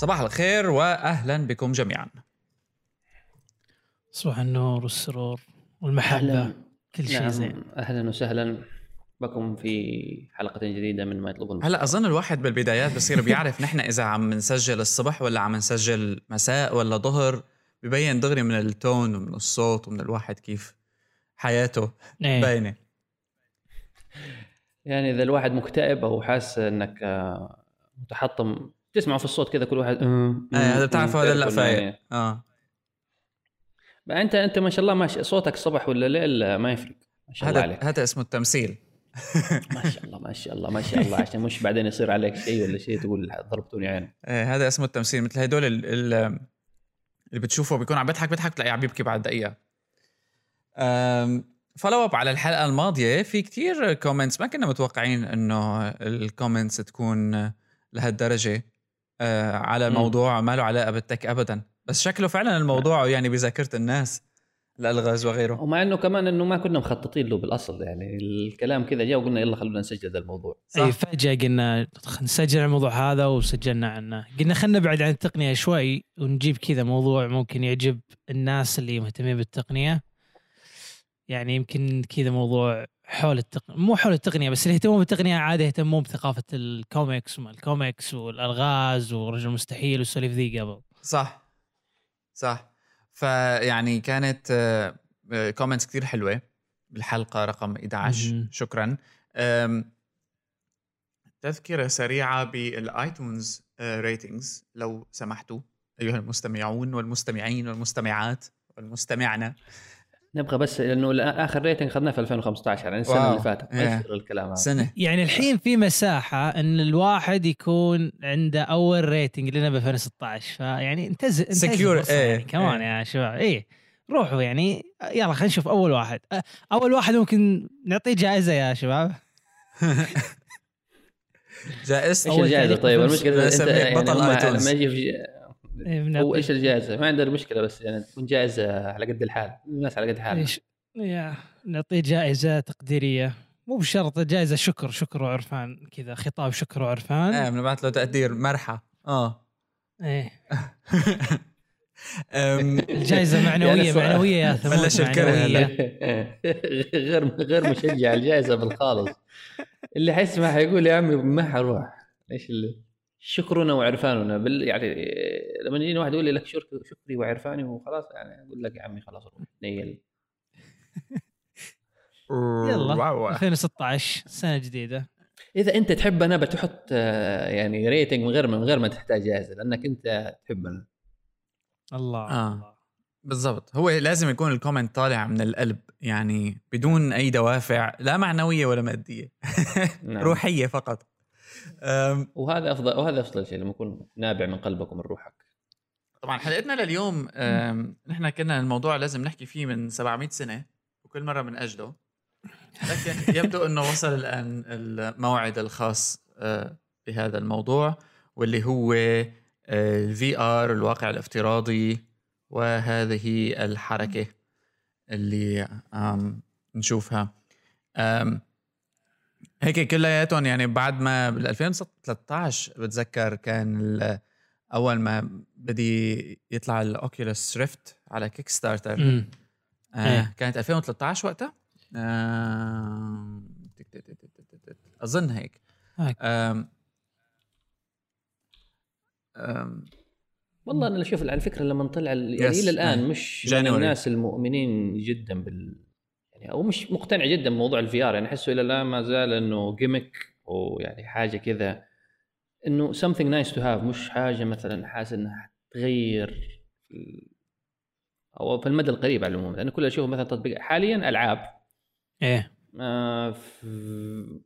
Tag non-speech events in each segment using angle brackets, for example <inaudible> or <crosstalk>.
صباح الخير واهلا بكم جميعا. صباح النور والسرور والمحبة. كل شيء نعم زين. أهلا وسهلا. بكم في حلقة جديدة من ما يطلبه هلأ أظن الواحد بالبدايات بصير بيعرف <laughs> نحن إذا عم نسجل الصبح ولا عم نسجل مساء ولا ظهر ببين دغري من التون ومن الصوت ومن الواحد كيف حياته إيه. باينة. يعني إذا الواحد مكتئب أو حاسس إنك آه، متحطم تسمعه في الصوت كذا كل واحد آه هذا بتعرفه هذا لا فايق. آه. أنت أنت ما شاء الله ماشي صوتك صبح ولا ليل ما يفرق ما شاء الله عليك. هذا اسمه التمثيل. <laughs> ما شاء الله ما شاء الله ما شاء الله عشان مش بعدين يصير عليك شيء ولا شيء تقول ضربتوني عين آه هذا اسمه التمثيل مثل هدول ال- ال- اللي بتشوفه بيكون عم بيضحك بيضحك بتلاقيه عم يبكي بعد دقيقة. follow up على الحلقة الماضية في كتير comments ما كنا متوقعين إنه ال comments تكون لهالدرجة. على مم. موضوع ما له علاقة بال tech ابدا. بس شكله فعلا الموضوع يعني بذاكرة الناس الالغاز وغيره. ومع إنه كمان إنه ما كنا مخططين له بالأصل يعني الكلام كذا جاء وقلنا يلا خلونا نسجل هذا الموضوع. أي صح. فجأة قلنا نسجل الموضوع هذا وسجلنا عنه. قلنا خلينا نبعد عن التقنية شوي ونجيب كذا موضوع ممكن يعجب الناس اللي مهتمين بالتقنية. يعني يمكن كذا موضوع حول التقنيه مو حول التقنية بس اللي يهتمون بالتقنية عاده يهتمون بثقافة الكوميكس وما الكوميكس والألغاز ورجل مستحيل والسواليف ذي قبل. صح. صح. فيعني كانت comments كثير حلوة بالحلقة رقم 11 مهم. شكرا. تذكرة سريعة بالآيتونز ratings لو سمحتوا أيها المستمعون والمستمعين والمستمعات والمستمعنا. نبغى بس لأنه آخر rating اخذناه في 2015 يعني السنة واو. اللي فاتت. ما إيه. يصير الكلام هذا. سنة. يعني الحين في مساحة إن الواحد يكون عنده أول ريتنج لنا ب 2016 فيعني انتز الفرصة إيه، يعني كمان إيه. يا شباب. إيه. روحوا يعني. يلا خلينا نشوف أول واحد. أول واحد ممكن نعطيه جائزة يا شباب. <laughs> جائزة؟ إيش الجائزة؟ طيب. المشكلة أنت يعني بطل يجي إيه، هو بنعطيه- إيش الجائزة؟ ما عندنا مشكلة بس يعني تكون جائزة على قد الحال الناس على قد حالها. يا نعطيه جائزة تقديرية. مو بشرط جائزة شكر شكر وعرفان كذا خطاب شكر وعرفان. إيه بنبعث له تقدير مرحى. آه. إيه. <laughs> الجائزة <laughs> معنوية يعني السؤال- معنوية يا ثمود بلش الكره معنوية. هلا. <laughs> غير غير مشجع الجائزة بالخالص. اللي حيسمع حيقول يا عمي ما حروح. إيش اللي؟ شكرنا وعرفاننا بال يعني لما يجيني واحد يقول لي لك شكر شكري وعرفاني وخلاص يعني أقول لك يا عمي خلاص روح نيل. <laughs> يلا واو. 2016 سنة جديدة. إذا أنت تحبنا بتحط آه، يعني rating من غير من غير ما تحتاج جائزه لأنك أنت تحبنا الله آه. بالضبط. هو لازم يكون ال comment طالع من القلب يعني بدون أي دوافع لا معنوية ولا مادية. <laughs> نعم. روحية فقط. وهذا أفضل وهذا أفضل شيء لما يكون نابع من قلبك ومن روحك. طبعا حلقتنا لليوم نحن كنا الموضوع لازم نحكي فيه من 700 سنة وكل مرة بنأجله لكن يبدو إنه وصل الآن الموعد الخاص أه، بهذا الموضوع واللي هو الفي آر الواقع الافتراضي وهذه الحركة اللي عم نشوفها. هيك كلياتهم يعني بعد ما بال 2013 بتذكر كان أول ما بدي يطلع ال Oculus Rift على Kickstarter. آه إيه. كانت 2013 وقتها آه تك- تك- تك- تك- تك- تك- أظن هيك هيك. آم آم والله أنا أشوف على فكرة لما طلع يعني. إلى الآن آه. مش من. الناس المؤمنين جدا بال يعني أو مش مقتنع جدا بموضوع ال VR يعني أحسه إلى الآن ما زال إنه gimmick ويعني حاجة كذا إنه something nice to have. مش حاجة مثلا حاسس إنها تغير أو في المدى القريب على العموم. لأنه كل أشوف مثلا تطبيق حاليا ألعاب. إيه. آه،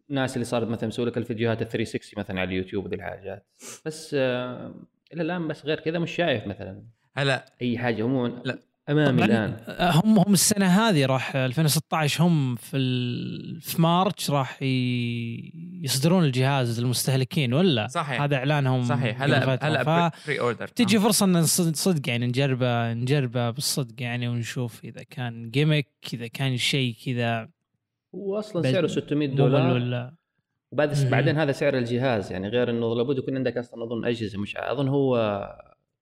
ناس اللي صارت مثلا مسوي لك الفيديوهات ال 360 مثلا على اليوتيوب وذي الحاجات. بس آه، إلى الآن بس غير كذا مش شايف مثلا هلا. أي حاجة. عموما لا. أمامي الآن هم هم السنة هذه راح 2016 هم في ال... في مارتش راح. يصدرون الجهاز للمستهلكين ولا صحيح. هذا إعلانهم صحيح هلا. هلا. pre-order تجي فرصة إن صدق يعني نجربه نجربه بالصدق يعني ونشوف إذا كان gimmick إذا كان شيء كذا هو أصلا بل- سعره 600 ممل دولار ولا وبعد. بعدين هذا سعر الجهاز يعني غير إنه لابد يكون عندك أصلا أظن أجهزة مش أظن هو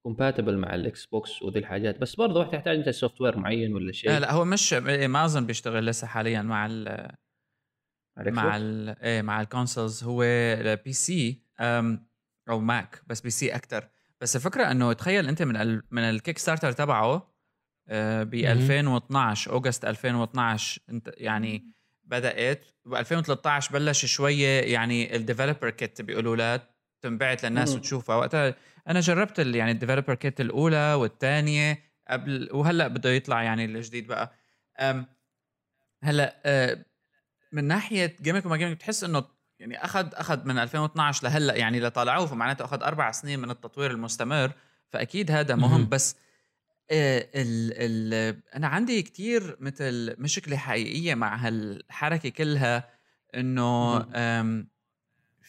compatible مع ال Xbox وذي الحاجات. بس برضه يحتاج أنت software معين ولا شيء؟ لا لا هو مش ما اظن بيشتغل لسه حاليا مع ال مع ال إيه مع ال consoles هو PC أو Mac بس PC أكثر بس الفكرة إنه تخيل أنت من ال من ال Kickstarter تبعه آه، ب مهم. 2012 August 2012 أنت يعني بدأت ب 2013 بلش شوية يعني ال developer kit بيقولوا لها تنبعت للناس. وتشوفها وقتها أنا جربت يعني ال developer kit الأولى والثانيه قبل وهلأ بده يطلع يعني الجديد بقى هلأ آه، من ناحية جيمك وما جيمك بتحس إنه يعني أخذ أخذ من 2012 لهلأ يعني لطالعوه فمعناته أخذ أربع سنين من التطوير المستمر فأكيد هذا مهم. بس آه، ال ال أنا عندي كتير مثل مشكلة حقيقية مع هالحركة كلها إنه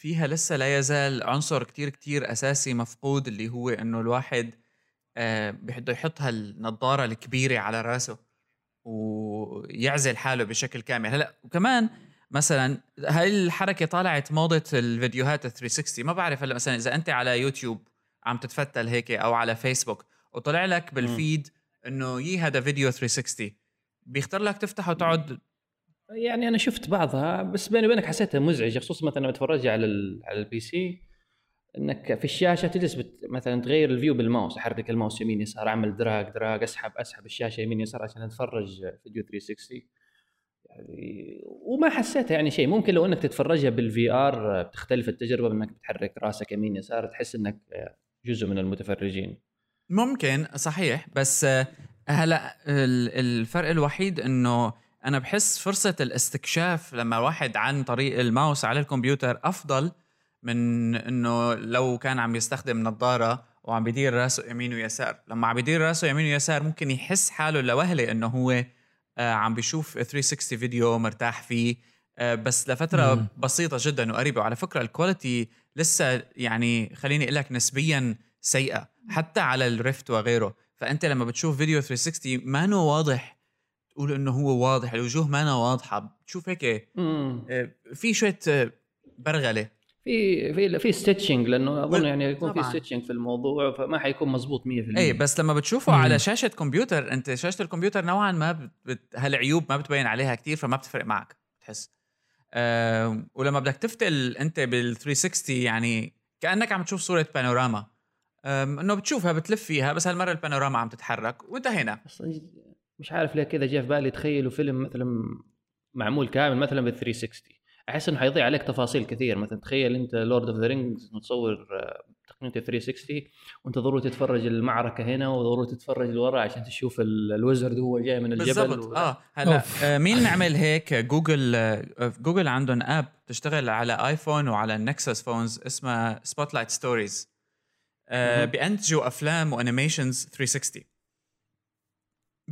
فيها لسه لا يزال عنصر كتير كتير أساسي مفقود اللي هو إنه الواحد آه، بده يحط هالنظاره الكبيرة على راسه ويعزل حاله بشكل كامل. هلأ وكمان مثلا هاي الحركة طالعت موضة الفيديوهات ال 360 ما بعرف هلأ مثلا إذا أنت على يوتيوب عم تتفتل هيك أو على فيسبوك وطلع لك بال feed إنه يي هذا فيديو 360 بيختار لك تفتحه وتقعد يعني أنا شفت بعضها بس بيني وبينك حسيتها مزعجة خصوصا مثلا لما تفرجها على على ال PC إنك في الشاشة تجلس مثلا تغير ال view بالماوس أحرك الماوس يمين يسار أعمل drag drag أسحب أسحب الشاشة يمين يسار عشان أتفرج فيديو 360 يعني وما حسيتها يعني شيء. ممكن لو إنك تتفرجها بال VR بتختلف التجربة بإنك بتحرك راسك يمين يسار تحس إنك جزء من المتفرجين. ممكن صحيح. بس آه، هلأ ال- الفرق الوحيد إنه أنا بحس فرصة الاستكشاف لما واحد عن طريق الماوس على الكمبيوتر أفضل من إنه لو كان عم يستخدم نظارة وعم بيدير راسه يمين ويسار. لما عم بيدير راسه يمين ويسار ممكن يحس حاله لوهلة إنه هو آه، عم بيشوف 360 فيديو مرتاح فيه. آه، بس لفترة مم. بسيطة جدا وقريبة. وعلى فكرة ال quality لسه يعني خليني أقول لك نسبيا سيئة حتى على ال Rift وغيره. فأنت لما بتشوف فيديو 360 ما واضح تقول إنه هو واضح الوجوه ما أنا واضحة. بتشوف هيك آه، في شوية آه، برغلة. في في في stitching لأنه أظن يعني يكون في. stitching في الموضوع فما حيكون مزبوط 100% اي بس لما بتشوفه مم. على شاشة كمبيوتر أنت شاشة الكمبيوتر نوعا ما بت... هالعيوب ما بتبين عليها كتير فما بتفرق معك بتحس. أه... ولما بدك تفتل أنت بال 360 يعني كأنك عم تشوف صورة بانوراما إنه بتشوفها بتلف فيها بس هالمرة البانوراما عم تتحرك وانتهينا. مش عارف ليه كذا جاء في بالي تخيلوا فيلم مثلا معمول كامل مثلا بال 360 أحس إنه حيضيع عليك تفاصيل كثير. مثلا تخيل أنت Lord of the Rings متصور آه، تقنية 360 وأنت ضروري تتفرج المعركة هنا وضروري تتفرج لورا عشان تشوف ال- ال wizard وهو جاي من الجبل. بالضبط. و... آه هلا أوف. آه مين عمل هيك؟ جوجل آه جوجل عندهم app تشتغل على iPhone وعلى ال Nexus phones اسمها Spotlight Stories مهم. بينتجوا أفلام و animations 360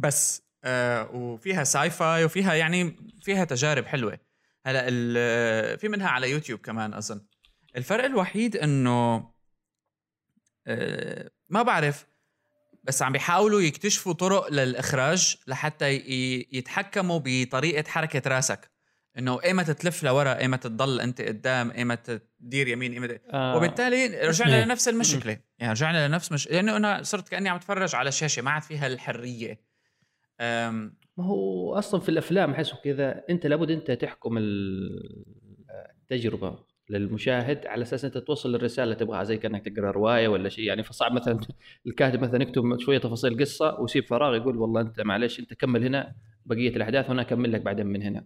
بس آه وفيها sci-fi وفيها يعني فيها تجارب حلوة. هلا ال- في منها على يوتيوب كمان أظن. الفرق الوحيد إنه آه ما بعرف بس عم بيحاولوا يكتشفوا طرق للإخراج لحتى يتحكموا بطريقة حركة راسك. إنه إيمتى تلف لورا إيمتى تضل أنت قدام إيمتى تدير يمين إيمتى. آه وبالتالي رجعنا. لنفس المشكلة. يعني رجعنا لنفس مش لأنه أنا صرت كأني عم اتفرج على شاشة ما عاد فيها الحرية. ما هو أصلا في الأفلام أحسه كذا أنت لابد أنت تحكم ال- التجربة للمشاهد على أساس أنت توصل الرساله اللي تبغاها زي كأنك تقرأ رواية ولا شيء. يعني فصعب مثلا <laughs> الكاتب مثلا يكتب شوية تفاصيل قصة ويسيب فراغ يقول والله أنت معلش أنت كمل هنا بقية الأحداث وأنا أكمل لك بعدين من هنا.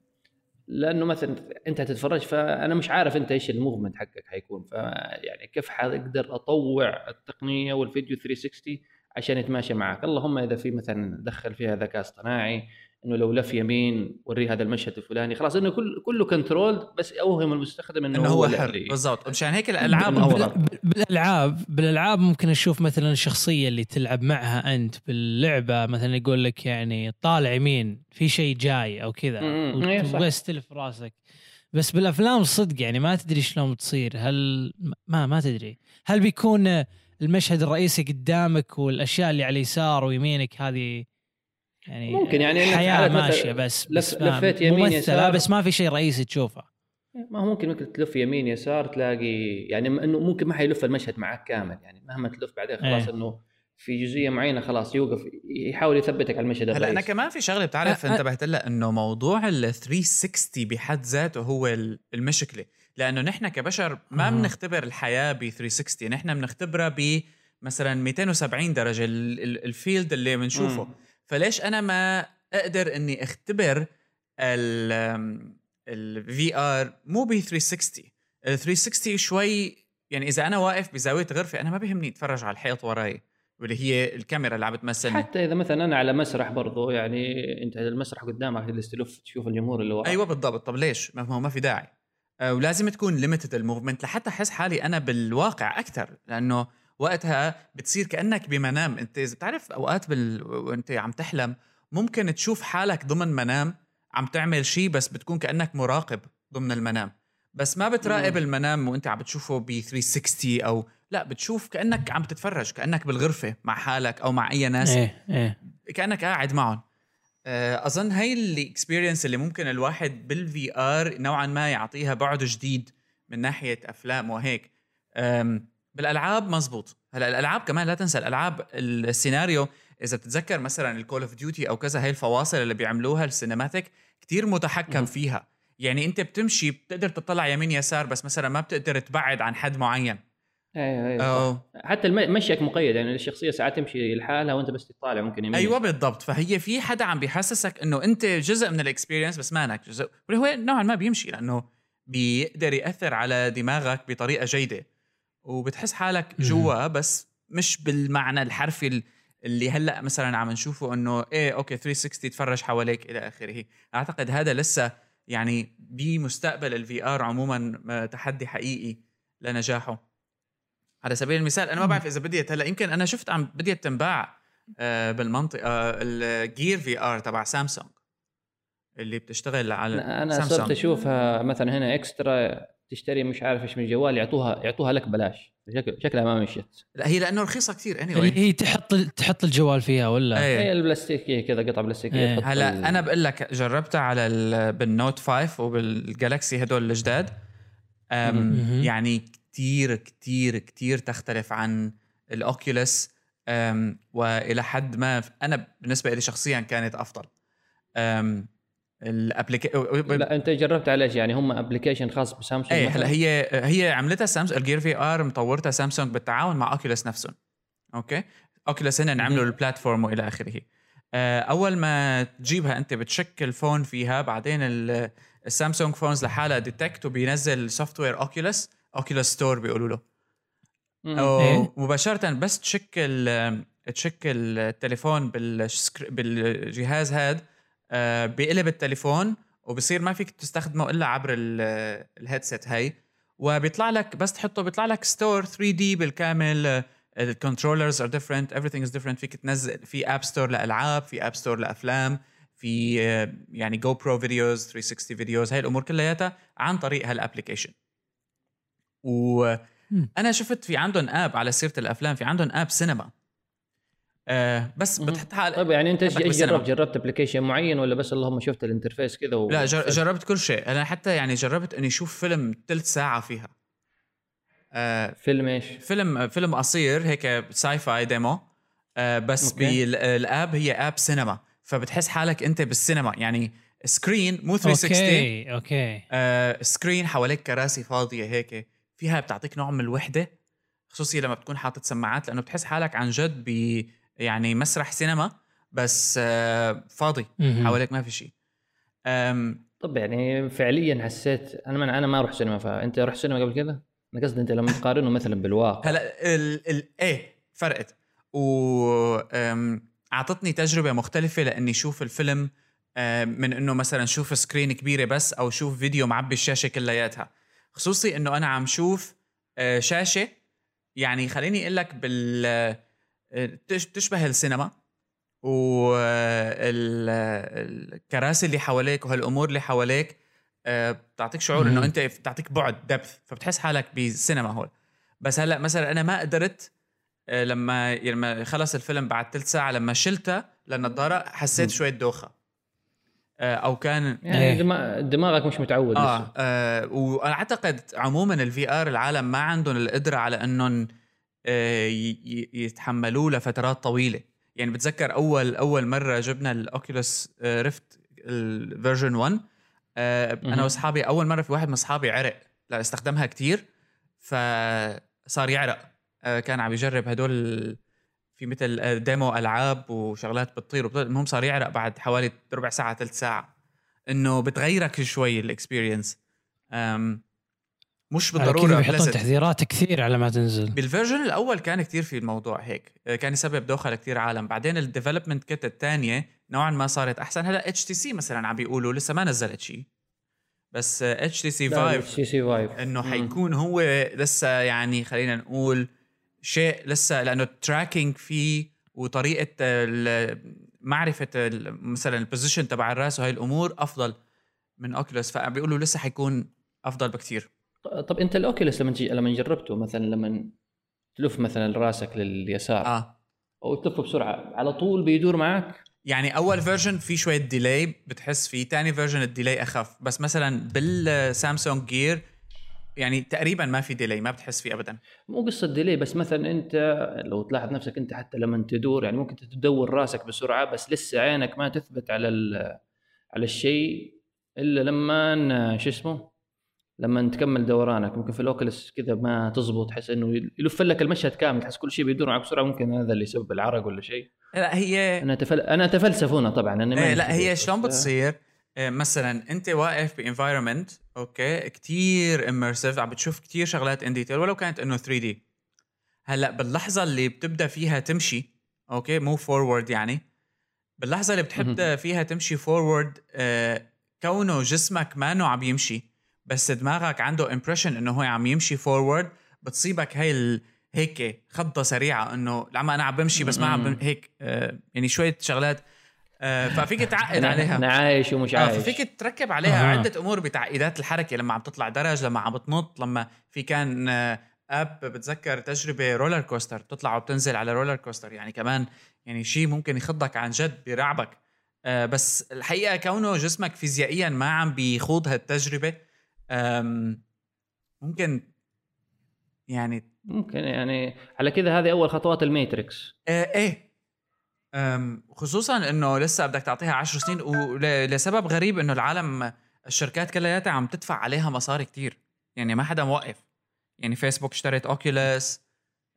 لأنه مثلا أنت هتتفرج فأنا مش عارف أنت إيش الموفمنت حقك حيكون. فيعني كيف حاقدر أطوع التقنية والفيديو 360 عشان يتماشى معك. اللهم إذا في مثلا دخل فيها ذكاء اصطناعي إنه لو لف يمين وريه هذا المشهد الفلاني خلاص إنه كل كله كنترول بس أوهم المستخدم إنه, إنه هو اللي- حر. بالضبط. مشان هيك الألعاب بالالعاب بالألعاب ممكن أشوف مثلا الشخصيه اللي تلعب معها أنت باللعبة مثلا يقول لك يعني طالع يمين في شيء جاي أو كذا. إيه،. وتبغى يستلف راسك. بس بالأفلام صدق يعني ما تدري شلون بتصير. هل ما ما تدري. هل بيكون المشهد الرئيسي قدامك والأشياء اللي على اليسار ويمينك هذه يعني ممكن يعني إنك حياة حالة مثلا ماشيه بس بس ما- لفيت يمين يسار. بس ما في شيء رئيسي تشوفه ما هو ممكن ممكن تلف يمين يسار تلاقي يعني إنه ممكن ما حيلف المشهد معك كامل يعني مهما تلف بعدين خلاص إيه. إنه في جزئية معينة خلاص يوقف يحاول يثبتك على المشهد هلا أنا. كمان في شغلة بتعرف أ- أ- انتبهت لها إنه موضوع ال 360 بحد ذاته هو ال- المشكلة لأنه نحن كبشر ما أها. بنختبر الحياة ب 360 نحن بنختبرها ب مثلا 270 درجة ال- ال- ال field اللي بنشوفه. فليش أنا ما أقدر إني أختبر ال ال VR مو ب 360 ال 360 شوي يعني إذا أنا واقف بزاوية غرفة أنا ما بيهمني أتفرج على الحيط وراي واللي هي الكاميرا اللي عم بتمثلني. حتى إذا مثلا أنا على مسرح برضو يعني أنت المسرح قدامك تجلس تلف تشوف الجمهور اللي وراك. أيوه بالضبط. طب ليش؟ ما هو ما في داعي. آه، ولازم تكون limited ال movement لحتى أحس حالي أنا بالواقع أكثر لأنه وقتها بتصير كأنك بمنام. أنت إذا بتعرف أوقات بال... وأنت عم تحلم ممكن تشوف حالك ضمن منام عم تعمل شيء بس بتكون كأنك مراقب ضمن المنام. بس ما بتراقب. المنام وأنت عم بتشوفه ب 360 أو لا بتشوف كأنك عم تتفرج كأنك بالغرفة مع حالك أو مع أي ناس. إيه إيه. كأنك قاعد معهم. آه، أظن هي ال experience اللي ممكن الواحد بال VR نوعا ما يعطيها بعد جديد من ناحية أفلام وهيك. بالألعاب مزبوط. هلأ الألعاب كمان لا تنسى الألعاب السيناريو إذا بتتذكر مثلا الكول اوف ديوتي أو كذا هي الفواصل اللي بيعملوها ال cinematic كتير متحكم. فيها. يعني أنت بتمشي بتقدر تطلع يمين يسار بس مثلا ما بتقدر تبعد عن حد معين. أيوه أيوه أو. حتى مشيك مقيد يعني الشخصية ساعات تمشي لحالها وأنت بس تطالع ممكن يمين. أيوه بالضبط. فهي في حدا عم بيحسسك إنه أنت جزء من ال experience بس مانك جزء واللي هو نوعا ما بيمشي لأنه بيقدر يأثر على دماغك بطريقة جيدة. وبتحس حالك. جوا بس مش بالمعنى الحرفي ال- اللي هلأ مثلا عم نشوفه إنه إيه okay 360 تفرج حواليك إلى آخره. أعتقد هذا لسه يعني بمستقبل ال VR عموما آه، تحدي حقيقي لنجاحه. على سبيل المثال أنا ما. بعرف إذا بديت هلأ يمكن أنا شفت عم بديت تنباع آه، بالمنطقة ال Gear VR تبع سامسونج اللي بتشتغل على أنا صرت سامسونج أشوفها مثلا هنا extra تشتري مش عارف إيش من الجوال يعطوها يعطوها لك بلاش شكل شكلها ما مشيت لا هي لأنه رخيصة كثير اني هي anyway. هي تحط تحط الجوال فيها ولا إيه. هي البلاستيكيه كذا قطعه بلاستيكيه. تحط هلأ ال- أنا بقول لك جربتها على ال- بال Note 5 وبال Galaxy هدول الجداد. يعني كتير كتير كتير تختلف عن ال Oculus أم، وإلى حد ما أنا بالنسبة لي شخصيا كانت أفضل. ال application لا أنت جربت على إيش يعني؟ هم application خاص بسامسونج مثلاً؟ هلا هي هي عملتها سامسونج ال Gear VR مطورتها سامسونج بالتعاون مع Oculus نفسهم. okay؟ Oculus هن عملوا ال platform وإلى آخره. آه، أول ما تجيبها أنت بتشك ال phone فيها بعدين ال- السامسونج phones لحالها detect وبينزل software Oculus Oculus store بيقولوا له. إيه. مباشرة بس تشك ال- تشك التليفون بالجهاز هاد آه، بيقلب التليفون وبصير ما فيك تستخدمه إلا عبر ال- ال headset هاي. وبيطلع لك بس تحطه بيطلع لك store 3D بالكامل. ال controllers are different everything is different فيك تنزل في app store لألعاب في app store لأفلام في آه، يعني GoPro videos 360 videos هاي الأمور كلياتها عن طريق هال application وأنا شفت في عندهم app على سيرة الأفلام في عندهم app سينما آه بس. بتحط حال طيب يعني أنت إيش. جربت جربت application معين ولا بس اللهم شفت ال interface كذا و... لا جر- جربت كل شيء. أنا حتى يعني جربت إني أشوف فيلم ثلث ساعة فيها. آه فيلم إيش؟ فيلم فيلم قصير هيك sci-fi demo آه بس. بال app هي app سينما فبتحس حالك أنت بالسينما يعني screen مو 360 okay okay. آه screen حواليك كراسي فاضية هيك. فيها بتعطيك نوع من الوحدة خصوصي لما بتكون حاطط سماعات لأنه بتحس حالك عن جد ب يعني مسرح سينما بس آه فاضي. حواليك ما في شيء طب يعني فعليا حسيت أنا ما أنا ما أروح سينما فانت رحت سينما قبل كذا؟ أنا قصدي أنت لما تقارنه مثلا بالواقع هلا ال ال إيه فرقت و أعطتني تجربة مختلفة لأني أشوف الفيلم من إنه مثلا شوف سكرين كبيرة بس أو شوف فيديو معبي الشاشة كلياتها خصوصي إنه أنا عم شوف آه، شاشة. يعني خليني أقول لك بال آه، تش- تشبه السينما. والكراسي اللي حواليك وهالأمور اللي حواليك آه، بتعطيك شعور إنه. أنت بتعطيك بعد دبث فبتحس حالك بالسينما هول. بس هلأ مثلا أنا ما قدرت آه، لما لما خلص الفيلم بعد ثلث ساعة لما شلتها للنظاره حسيت. شوية دوخة. آه، أو كان يعني إيه. دما- دماغك مش متعود آه, لسه. آه وأنا اعتقد عموما ال VR العالم ما عندهم القدرة على إنهم آه ي- ي- يتحملوه لفترات طويلة. يعني بتذكر أول أول مرة جبنا ال Oculus Rift ال version 1 آه أنا. وأصحابي أول مرة في واحد من أصحابي عرق. لا استخدمها كتير فصار يعرق. آه كان عم يجرب هدول في مثل آه، demo ألعاب وشغلات بتطير وبتطير. المهم صار يعرق بعد حوالي ربع ساعة ثلث ساعة إنه بتغيرك شوي ال experience. مش بالضرورة بيحطون. تحذيرات كثير على ما تنزل. بال version الأول كان كتير في الموضوع هيك آه، كان يسبب دوخة لكتير عالم. بعدين ال development kit الثانية نوعا ما صارت أحسن. هلأ HTC مثلا عم بيقولوا لسه ما نزلت شيء بس HTC 5 سي سي Vive إنه حيكون هو لسه يعني خلينا نقول شيء لسه لأنه ال tracking فيه وطريقة معرفة مثلا ال position تبع الرأس وهي الأمور أفضل من Oculus فبيقولوا لسه حيكون أفضل بكتير. طب أنت ال Oculus لما تجي لما جربته مثلا لما تلف مثلا رأسك لليسار آه. أو تلفه بسرعة على طول بيدور معك؟ يعني أول version في شوية delay بتحس فيه تاني version ال delay أخف. بس مثلا بال Samsung Gear يعني تقريبا ما في delay ما بتحس فيه ابدا؟ مو قصة delay بس مثلا أنت لو تلاحظ نفسك أنت حتى لما تدور يعني ممكن تدور راسك بسرعة بس لسه عينك ما تثبت على ال- على الشيء إلا لما شو اسمه؟ لما تكمل دورانك. ممكن في ال Oculus كذا ما تزبط تحس إنه يلف لك المشهد كامل تحس كل شيء بيدور معك بسرعة. ممكن هذا اللي يسبب العرق ولا شيء. لا هي أنا تفل... أنا اتفلسف هنا طبعا أنا ما إيه لا هي شلون بتصير؟ إيه مثلا أنت واقف ب environment okay كتير immersive عم بتشوف كتير شغلات in detail ولو كانت إنه 3D هلأ باللحظة اللي بتبدأ فيها تمشي okay move forward يعني باللحظة اللي بتبدا فيها تمشي forward آه كونه جسمك ما عم يمشي بس دماغك عنده impression إنه هو عم يمشي forward بتصيبك هاي ال... هيك خضة سريعة إنه لما أنا عم بمشي بس ما عم بم... هيك آه يعني شوية شغلات ففيك تعقد أنا عليها. أنا عايش ومش آه عايش. ففيك تركب عليها أها. عدة أمور بتعقيدات الحركة لما عم تطلع درج لما عم بتنط لما في كان آه، أب بتذكر تجربة roller coaster بتطلع وبتنزل على roller coaster يعني كمان يعني شيء ممكن يخضك عن جد بيرعبك. آه، بس الحقيقة كونه جسمك فيزيائيا ما عم بيخوض هالتجربة ممكن يعني ممكن يعني على كذا هذه أول خطوات ال Matrix. آه إيه. خصوصا إنه لسه بدك تعطيها عشر سنين ولسبب غريب إنه العالم الشركات كلياتها عم تدفع عليها مصاري كتير. يعني ما حدا موقف. يعني فيسبوك اشترت Oculus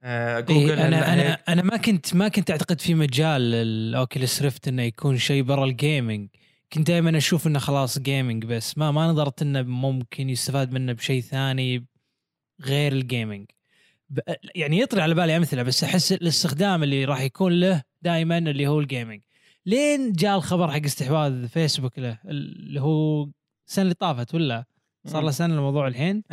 آه جوجل إيه أنا أنا. أنا ما كنت ما كنت أعتقد في مجال ال Oculus Rift إنه يكون شيء برا ال gaming كنت دائما أشوف إنه خلاص gaming بس. ما ما نظرت إنه ممكن يستفاد منه بشيء ثاني غير ال gaming يعني يطري على بالي أمثلة بس أحس الإستخدام اللي راح يكون له دائما اللي هو ال gaming لين جاء الخبر حق استحواذ فيسبوك له اللي هو السنة اللي طافت ولا صار له سنة الموضوع الحين؟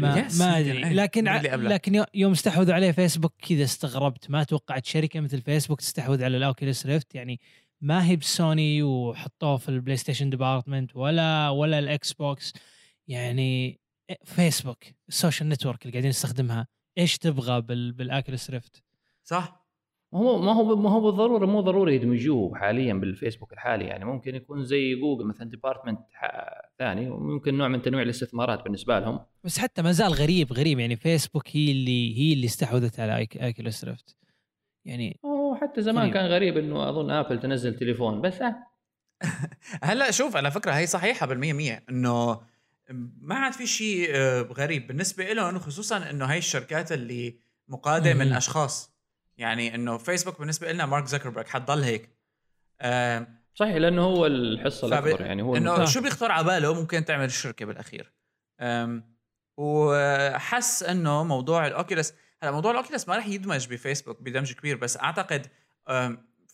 ما, ما أدري. إيه، لكن. لكن يو- يوم استحوذوا عليه فيسبوك كذا استغربت. ما توقعت شركة مثل فيسبوك تستحوذ على ال Oculus Rift. يعني ما هي بسوني وحطوه في ال PlayStation department ولا ولا ال Xbox يعني فيسبوك ال social network اللي قاعدين نستخدمها إيش تبغى بال بال Oculus Rift؟ صح. ما هو ما هو ما هو بالضروره مو ضروري يدمجوه حاليا بالفيسبوك الحالي يعني. ممكن يكون زي جوجل مثلا department ثاني وممكن نوع من تنويع الاستثمارات بالنسبة لهم. بس حتى ما زال غريب غريب يعني فيسبوك هي اللي هي اللي استحوذت على Oculus Rift يعني وحتى زمان غريب. كان غريب إنه أظن Apple تنزل تليفون بس آه <laughs> هلا شوف على فكرة هي صحيحة بالمية مية إنه ما عاد في شيء آه، غريب. بالنسبة لهم خصوصا إنه هاي الشركات اللي مقاده من. أشخاص. يعني إنه فيسبوك بالنسبة لنا مارك زكربرج حتضل هيك صحيح لأنه هو الحصة فب- الأكبر يعني هو إنه. شو بيخطر على باله ممكن تعمل الشركة بالأخير وحس إنه موضوع ال Oculus هلا موضوع ال Oculus ما راح يدمج بفيسبوك بدمج كبير بس أعتقد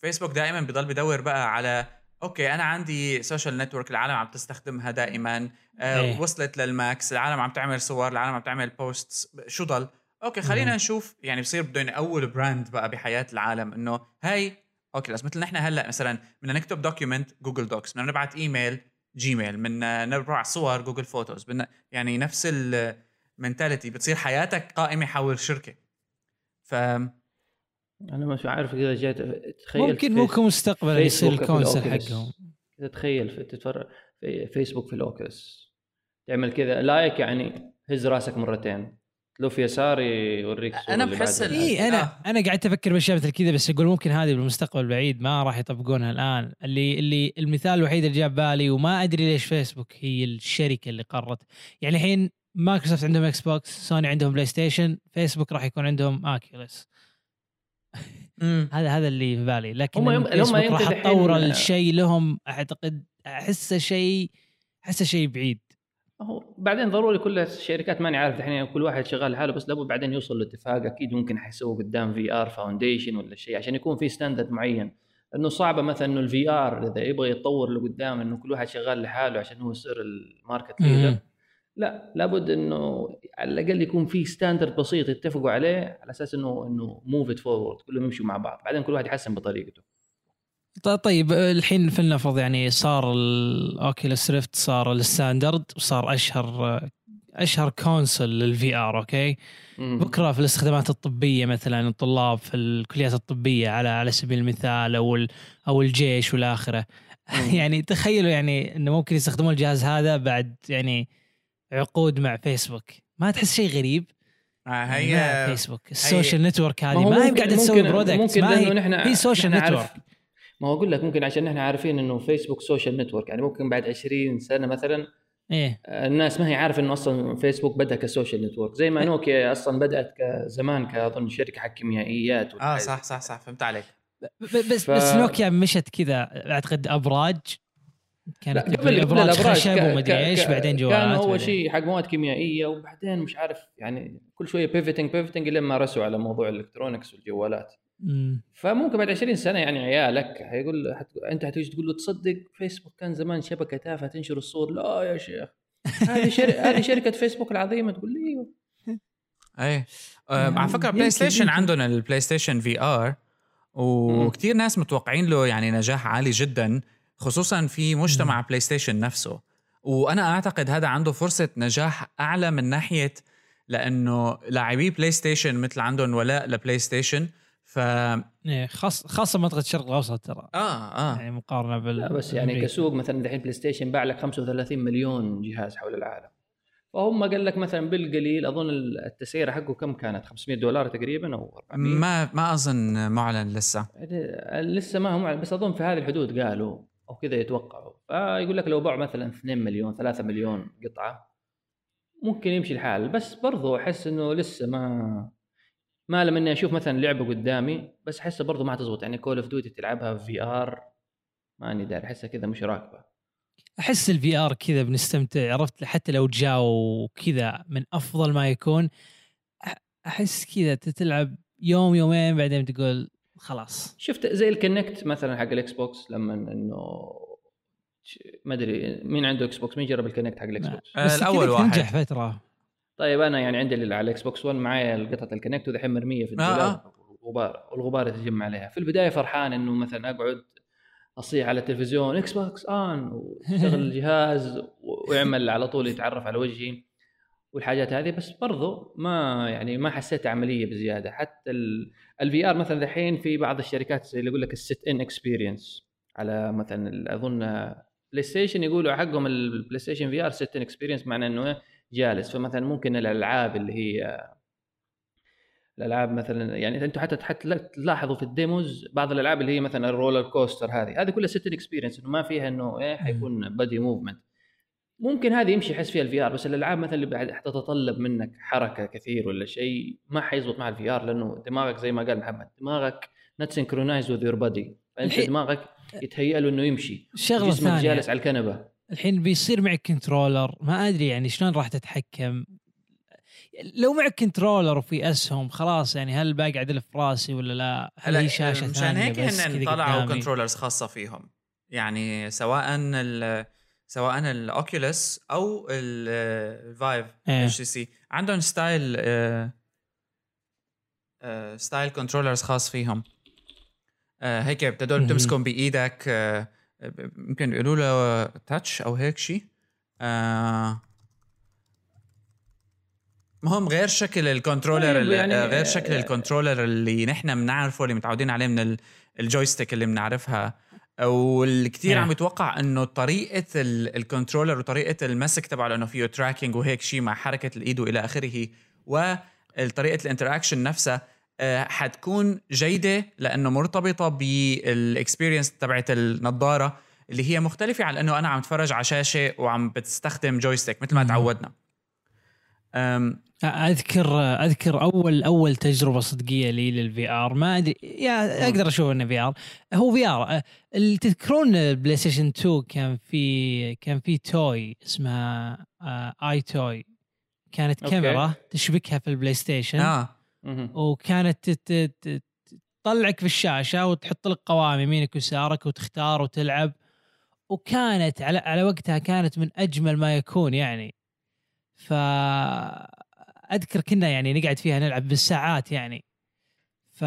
فيسبوك دائما بضل بدور بقى على okay أنا عندي social network العالم عم تستخدمها دائما أه إيه. وصلت لل max العالم عم تعمل صور العالم عم تعمل posts شو ضل okay خلينا. نشوف يعني بصير بدهم أول brand بقى بحياة العالم إنه هاي Oculus مثل نحن هلأ مثلا بدنا نكتب document Google Docs بدنا نبعت email Gmail بدنا نرفع صور Google Photos بدنا يعني نفس ال mentality بتصير حياتك قائمة حول شركة ف أنا مش عارف إذا جيت تخيل ممكن فيس- ممكن مستقبلا يصير ال console. حقهم كذا تخيل في تتفرج في فيسبوك في ال Oculus تعمل كذا like يعني هز راسك مرتين لو في يساري يوريك اللي بحس اي أنا آه. أنا قاعد أفكر باشياء مثل كذا بس أقول ممكن هذه بالمستقبل البعيد ما راح يطبقونها الآن. اللي اللي المثال الوحيد اللي جاب بالي وما أدري ليش فيسبوك هي الشركة اللي قررت. يعني الحين مايكروسوفت عندهم Xbox سوني عندهم PlayStation فيسبوك راح يكون عندهم Oculus مم. هذا هذا اللي في بالي. لكن هم هم يم- فيسبوك يمكن راح تطور الشيء لهم أعتقد أحسه شيء أحسه شيء بعيد. هو بعدين ضروري كل الشركات ماني عارف الحين كل واحد شغال لحاله بس لابد بعدين يوصل لاتفاق أكيد ممكن حيسووا قدام VR foundation ولا شيء عشان يكون في standard معين. لأنه صعبة مثلا إنه ال VR إذا يبغى يتطور لقدام إنه كل واحد شغال لحاله عشان هو يصير ال market leader. لا لابد إنه على الأقل يكون في standard بسيط يتفقوا عليه على أساس إنه إنه move it forward كلهم يمشوا مع بعض. بعدين كل واحد يحسن بطريقته. طيب الحين فلنفرض يعني صار ال Oculus Rift صار ال standard وصار أشهر أشهر console لل VR okay مم. بكرة في الاستخدامات الطبية مثلا الطلاب في الكليات الطبية على على سبيل المثال أو أو الجيش والى آخره. <laughs> يعني تخيلوا يعني إنه ممكن يستخدمون الجهاز هذا بعد يعني عقود مع فيسبوك ما تحس شيء غريب آه، مع هي فيسبوك ال social network هذه ما هي قاعدة تسوي product ممكن ما هي نحن هي نحن عارف- network. ما هو أقول لك ممكن عشان إحنا عارفين إنه فيسبوك social network يعني ممكن بعد 20 سنة مثلا إيه. الناس ما هي عارفة إنه أصلا فيسبوك بدأ ك social network زي ما نوكيا أصلا بدأت كزمان كأظن شركة حق كيميائيات آه صح صح صح فهمت عليك. بس ف- بس نوكيا مشت كذا أعتقد أبراج؟ لا كانت قبل أبراج الأبراج خشب ومدري إيش بعدين جوالات كان اول بعدين. شيء حق مواد كيميائية وبعدين مش عارف يعني كل شوية pivoting pivoting لين ما رسوا على موضوع ال electronics والجوالات. مم. فممكن بعد 20 سنة يعني عيالك حيقول حت... أنت حتيجي تقول له تصدق فيسبوك كان زمان شبكة تافهة تنشر الصور. لا يا شيخ. هذه شر... <laughs> هذه شركة فيسبوك العظيمة تقول لي أيوه. إيه آه، على فكرة PlayStation. عندهم ال PlayStation VR وكثير ناس متوقعين له يعني نجاح عالي جدا خصوصا في مجتمع PlayStation نفسه. وأنا أعتقد هذا عنده فرصة نجاح أعلى من ناحية لأنه لاعبي بلاي ستيشن مثل عندهم ولاء لبلاي ستيشن ف آه إيه خاص خاصة منطقة الشرق الأوسط ترى. آه يعني مقارنة بال لا بس يعني بالأمريكي. كسوق مثلا دحين بلاي ستيشن باع لك 35 مليون جهاز حول العالم. فهم قال لك مثلا بالقليل أظن التسعيرة حقه كم كانت؟ 500 دولار تقريبا أو 400 ما ما أظن معلن لسه. يعني لسه ما هم بس أظن في هذه الحدود قالوا أو كذا يتوقعوا. فيقول لك لو باعوا مثلا 2 مليون 3 مليون قطعة ممكن يمشي الحال. بس برضو أحس إنه لسه ما ما لما إني أشوف مثلا لعبة قدامي بس أحسها برضو ما حتزبط يعني Call of Duty تلعبها في VR ماني داري أحسها كذا مش راكبة. أحس ال VR كذا بنستمتع عرفت؟ حتى لو جاوا كذا من أفضل ما يكون أحس كذا تلعب يوم يومين بعدين تقول خلاص. شفت زي ال Kinect مثلا حق ال Xbox لما إنه ما أدري مين عنده Xbox؟ مين جرب ال Kinect حق ال Xbox؟ آه، كذا واحد. تنجح فترة. طيب أنا يعني عندي اللي على ال Xbox One معايا قطعه ال Kinect ودحين مرميه في آه، الدولاب والغبار والغبار يتجمع عليها. في البداية فرحان إنه مثلا أقعد أصيح على التلفزيون Xbox on ويشتغل الجهاز ويعمل على طول يتعرف على وجهي والحاجات هذه. بس برضو ما يعني ما حسيت عملية بزيادة. حتى ال VR مثلا الحين في بعض الشركات اللي يقول لك ال sit in experience على مثلا أظن بلاي ستيشن يقولوا حقهم البلاي ستيشن VR sit in experience معناه إنه؟ جالس. فمثلا ممكن الألعاب اللي هي الألعاب مثلا يعني أنتم حتى تلاحظوا في ال demos بعض الألعاب اللي هي مثلا ال roller coaster هذه. هذه كلها sit experience إنه ما فيها إنه إيه حيكون body movement ممكن هذه يمشي يحس فيها ال VR بس الألعاب مثلا اللي بعد حتتطلب منك حركة كثير ولا شيء ما حيزبط مع ال VR لأنه دماغك زي ما قال محمد دماغك not synchronized with your body فأنت الحين- دماغك يتهيأ له إنه يمشي. شغلة ثانية. جالس على الكنبة. الحين بيصير معك controller ما أدري يعني شلون راح تتحكم لو معك controller وفي أسهم خلاص يعني هل بقعد الف راسي ولا لا؟ هل هي شاشة مشان ثانية هيك بس هن طلعوا؟ controllers خاصة فيهم يعني سواء ال سواء ال Oculus أو ال Vive. HTC عندهم style آه، آه، style controllers خاص فيهم آه، هيك بتقدر مهم. تمسكهم بإيدك آه، يمكن يقولوا له touch أو هيك شيء آه، مهم غير شكل ال controller طيب، يعني- يعني غير شكل ال controller اللي نحن بنعرفه اللي متعودين عليه من ال- ال joystick اللي بنعرفها والكثير إيه. عم يتوقع إنه طريقة ال- ال controller وطريقة المسك تبعه لأنه فيه tracking وهيك شيء مع حركة الإيد وإلى آخره وطريقه ال interaction نفسها آه، حتكون جيدة لأنه مرتبطة بال experience تبعت النظارة اللي هي مختلفة عن إنه أنا عم اتفرج على شاشة وعم بتستخدم joystick مثل ما. تعودنا. أم، أذكر أذكر أول أول تجربة صدقية لي لل VR ما أدري يا أقدر أشوف إنه VR هو VR اللي تذكرون بلاي ستيشن 2 كان في كان في toy اسمها آه، EyeToy كانت okay. كاميرا تشبكها في البلاي ستيشن مهم. وكانت تطلعك في الشاشة وتحط لك قوائم يمينك ويسارك وتختار وتلعب. وكانت على على وقتها كانت من أجمل ما يكون يعني. ف أذكر كنا يعني نقعد فيها نلعب بالساعات يعني. ف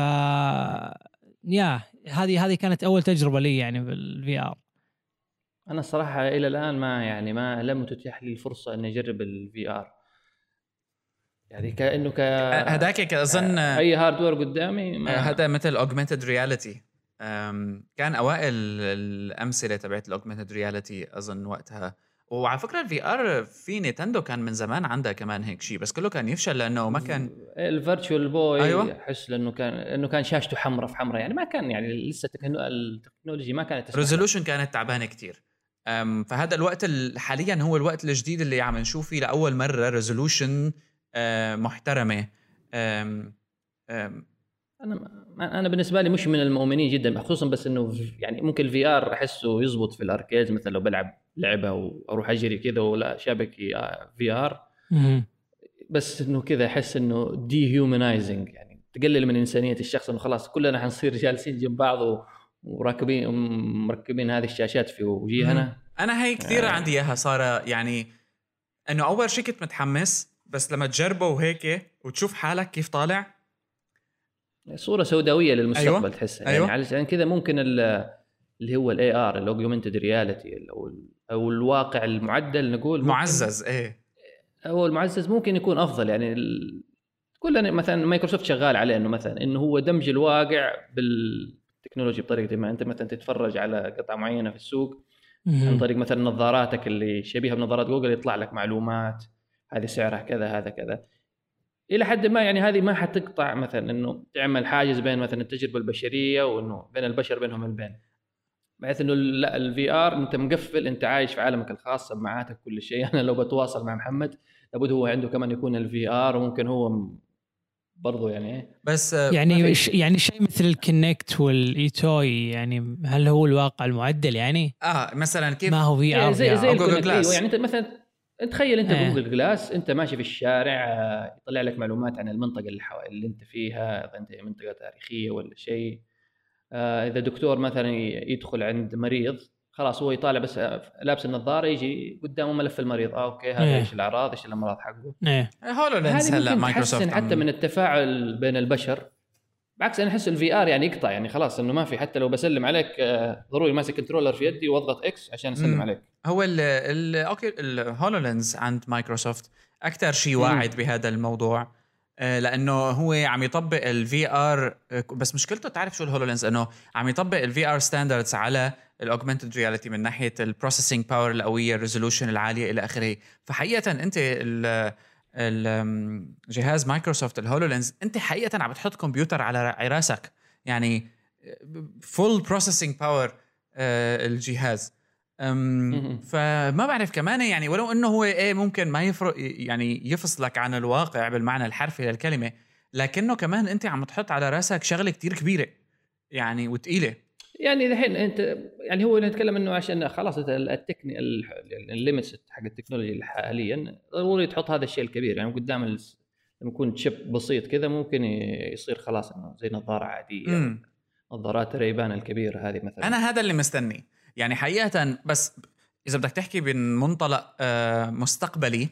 يا هذه هذه كانت أول تجربة لي يعني بال V R أنا الصراحة إلى الآن ما يعني ما لم تتيح لي الفرصة إني أجرب ال VR يعني كانه ك هذاك أظن أي hardware قدامي هذا مثل augmented reality كان أوائل الأمثلة تبعت ال augmented reality أظن وقتها وعلى فكرة ال VR في نينتندو كان من زمان عندها كمان هيك شيء بس كله كان يفشل لأنه ما كان ال Virtual Boy أيوة. احس لأنه كان إنه كان شاشته حمراء في حمراء يعني ما كان يعني لسه ال techno- ال technology ما كانت. resolution كانت تعبانة كتير أم، فهذا الوقت ال- حاليا هو الوقت الجديد اللي عم نشوف فيه لأول مرة resolution محترمة. أم، أم، أنا أنا بالنسبة لي مش من المؤمنين جدا خصوصا بس إنه في- يعني ممكن ال VR أحسه يزبط في ال arcade مثلا لو بلعب لعبة وأروح أجري كذا ولا شابك آه، VR بس إنه كذا أحس إنه dehumanizing يعني تقلل من إنسانية الشخص إنه خلاص كلنا حنصير <laughs> جالسين جنب بعض و- وراكبين مركبين هذه الشاشات في وجيهنا. أنا هي كثير آه. عندي إياها ساره يعني إنه أول شيء كنت متحمس بس لما تجربه وهيك وتشوف حالك كيف طالع. صورة سوداوية للمستقبل أيوة. تحسها. أيوة. يعني علشان كذا ممكن ال- اللي هو ال AR ال augmented reality أو ال- أو الواقع المعدل نقول ممكن- معزز إيه. هو المعزز ممكن يكون أفضل. يعني ال... كلنا مثلا مايكروسوفت شغال عليه إنه مثلا إنه هو دمج الواقع بالتكنولوجيا بطريقة ما. أنت مثلا تتفرج على قطعه معينة في السوق عن طريق مثلا نظاراتك اللي شبيهة بنظارات جوجل يطلع لك معلومات. هذه سعرها كذا هذا كذا إلى حد ما يعني هذه ما حتقطع مثلا إنه تعمل حاجز بين مثلا التجربة البشرية وإنه بين البشر بينهم البين بحيث إنه لا ال VR أنت مقفل أنت عايش في عالمك الخاص سماعاتك كل شيء <laughs> أنا لو بتواصل مع محمد لابد هو عنده كمان يكون ال VR وممكن هو برضو يعني إيه. بس آه، يعني يعني شيء مثل ال Kinect وال EyeToy يعني هل هو الواقع المعدل يعني؟ آه مثلا كيف ما هو في AR زي زي ال connect، glass. أيوه يعني أنت مثلا تخيل أنت إيه. ب Google Glass أنت ماشي في الشارع آه، يطلع لك معلومات عن المنطقة اللي حو... اللي أنت فيها إذا أنت منطقة تاريخية ولا شيء. آه، إذا دكتور مثلا يدخل عند مريض خلاص هو يطالع بس آه، لابس النظارة يجي قدامه ملف المريض. آه okay هذا إيه. إيش الأعراض؟ إيش الأمراض حقه؟ إيه. HoloLens هذه هلا مايكروسوفت حتى من التفاعل بين البشر. بالعكس أنا أحس ال VR يعني يقطع يعني خلاص إنه ما في حتى لو بسلم عليك آه، ضروري ماسك controller في يدي واضغط X عشان أسلم مم. عليك. هو ال ال okay ال HoloLens عند مايكروسوفت أكثر شيء واعد بهذا الموضوع آه، لأنه هو عم يطبق ال VR بس مشكلته تعرف شو ال HoloLens إنه عم يطبق ال VR standards على ال augmented reality من ناحية ال processing power القوية ال resolution العالية إلى آخره. فحقيقة أنت جهاز Microsoft ال HoloLens انت حقيقة عم بتحط كمبيوتر على راسك. يعني full processing power الجهاز. فما بعرف كمان يعني ولو انه هو إيه ممكن ما يفرق يعني يفصلك عن الواقع بالمعنى الحرفي للكلمة لكنه كمان انت عم تحط على راسك شغلة كتير كبيرة يعني وتقيلة. يعني الحين أنت يعني هو نتكلم إنه عشان خلاص التكني ال limits حق التكنولوجيا حاليا ضروري تحط هذا الشيء الكبير. يعني قدام لما يكون chip بسيط كذا ممكن يصير خلاص إنه زي نظارة عادية. نظارات Ray-Ban الكبيرة هذه مثلا. أنا هذا اللي مستني. يعني حقيقه بس إذا بدك تحكي من منطلق آه، مستقبلي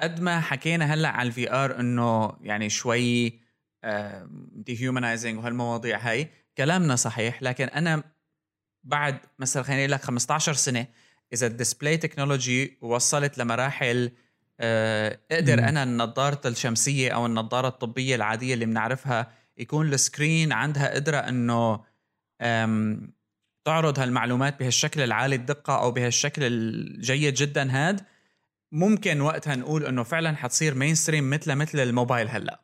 قد ما حكينا هلأ على ال VR إنه يعني شوي dehumanizing وهالمواضيع هاي كلامنا صحيح لكن أنا بعد مثلا خليني لك 15 سنة إذا ال display technology وصلت لمراحل آه، أقدر. أنا النظارة الشمسية أو النظارة الطبية العادية اللي بنعرفها يكون ال screen عندها قدرة إنه تعرض هالمعلومات بهالشكل العالي الدقة أو بهالشكل الجيد جدا هاد ممكن وقتها نقول إنه فعلا حتصير mainstream مثل مثل الموبايل هلأ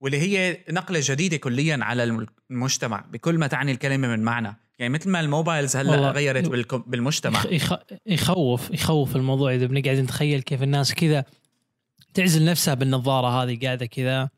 واللي هي نقلة جديدة كليا على المجتمع بكل ما تعني الكلمة من معنى. يعني مثل ما ال mobiles هلأ غيرت بالمجتمع. يخ... يخوف يخوف الموضوع إذا بنقعد نتخيل كيف الناس كذا تعزل نفسها بالنظارة هذه قاعدة كذا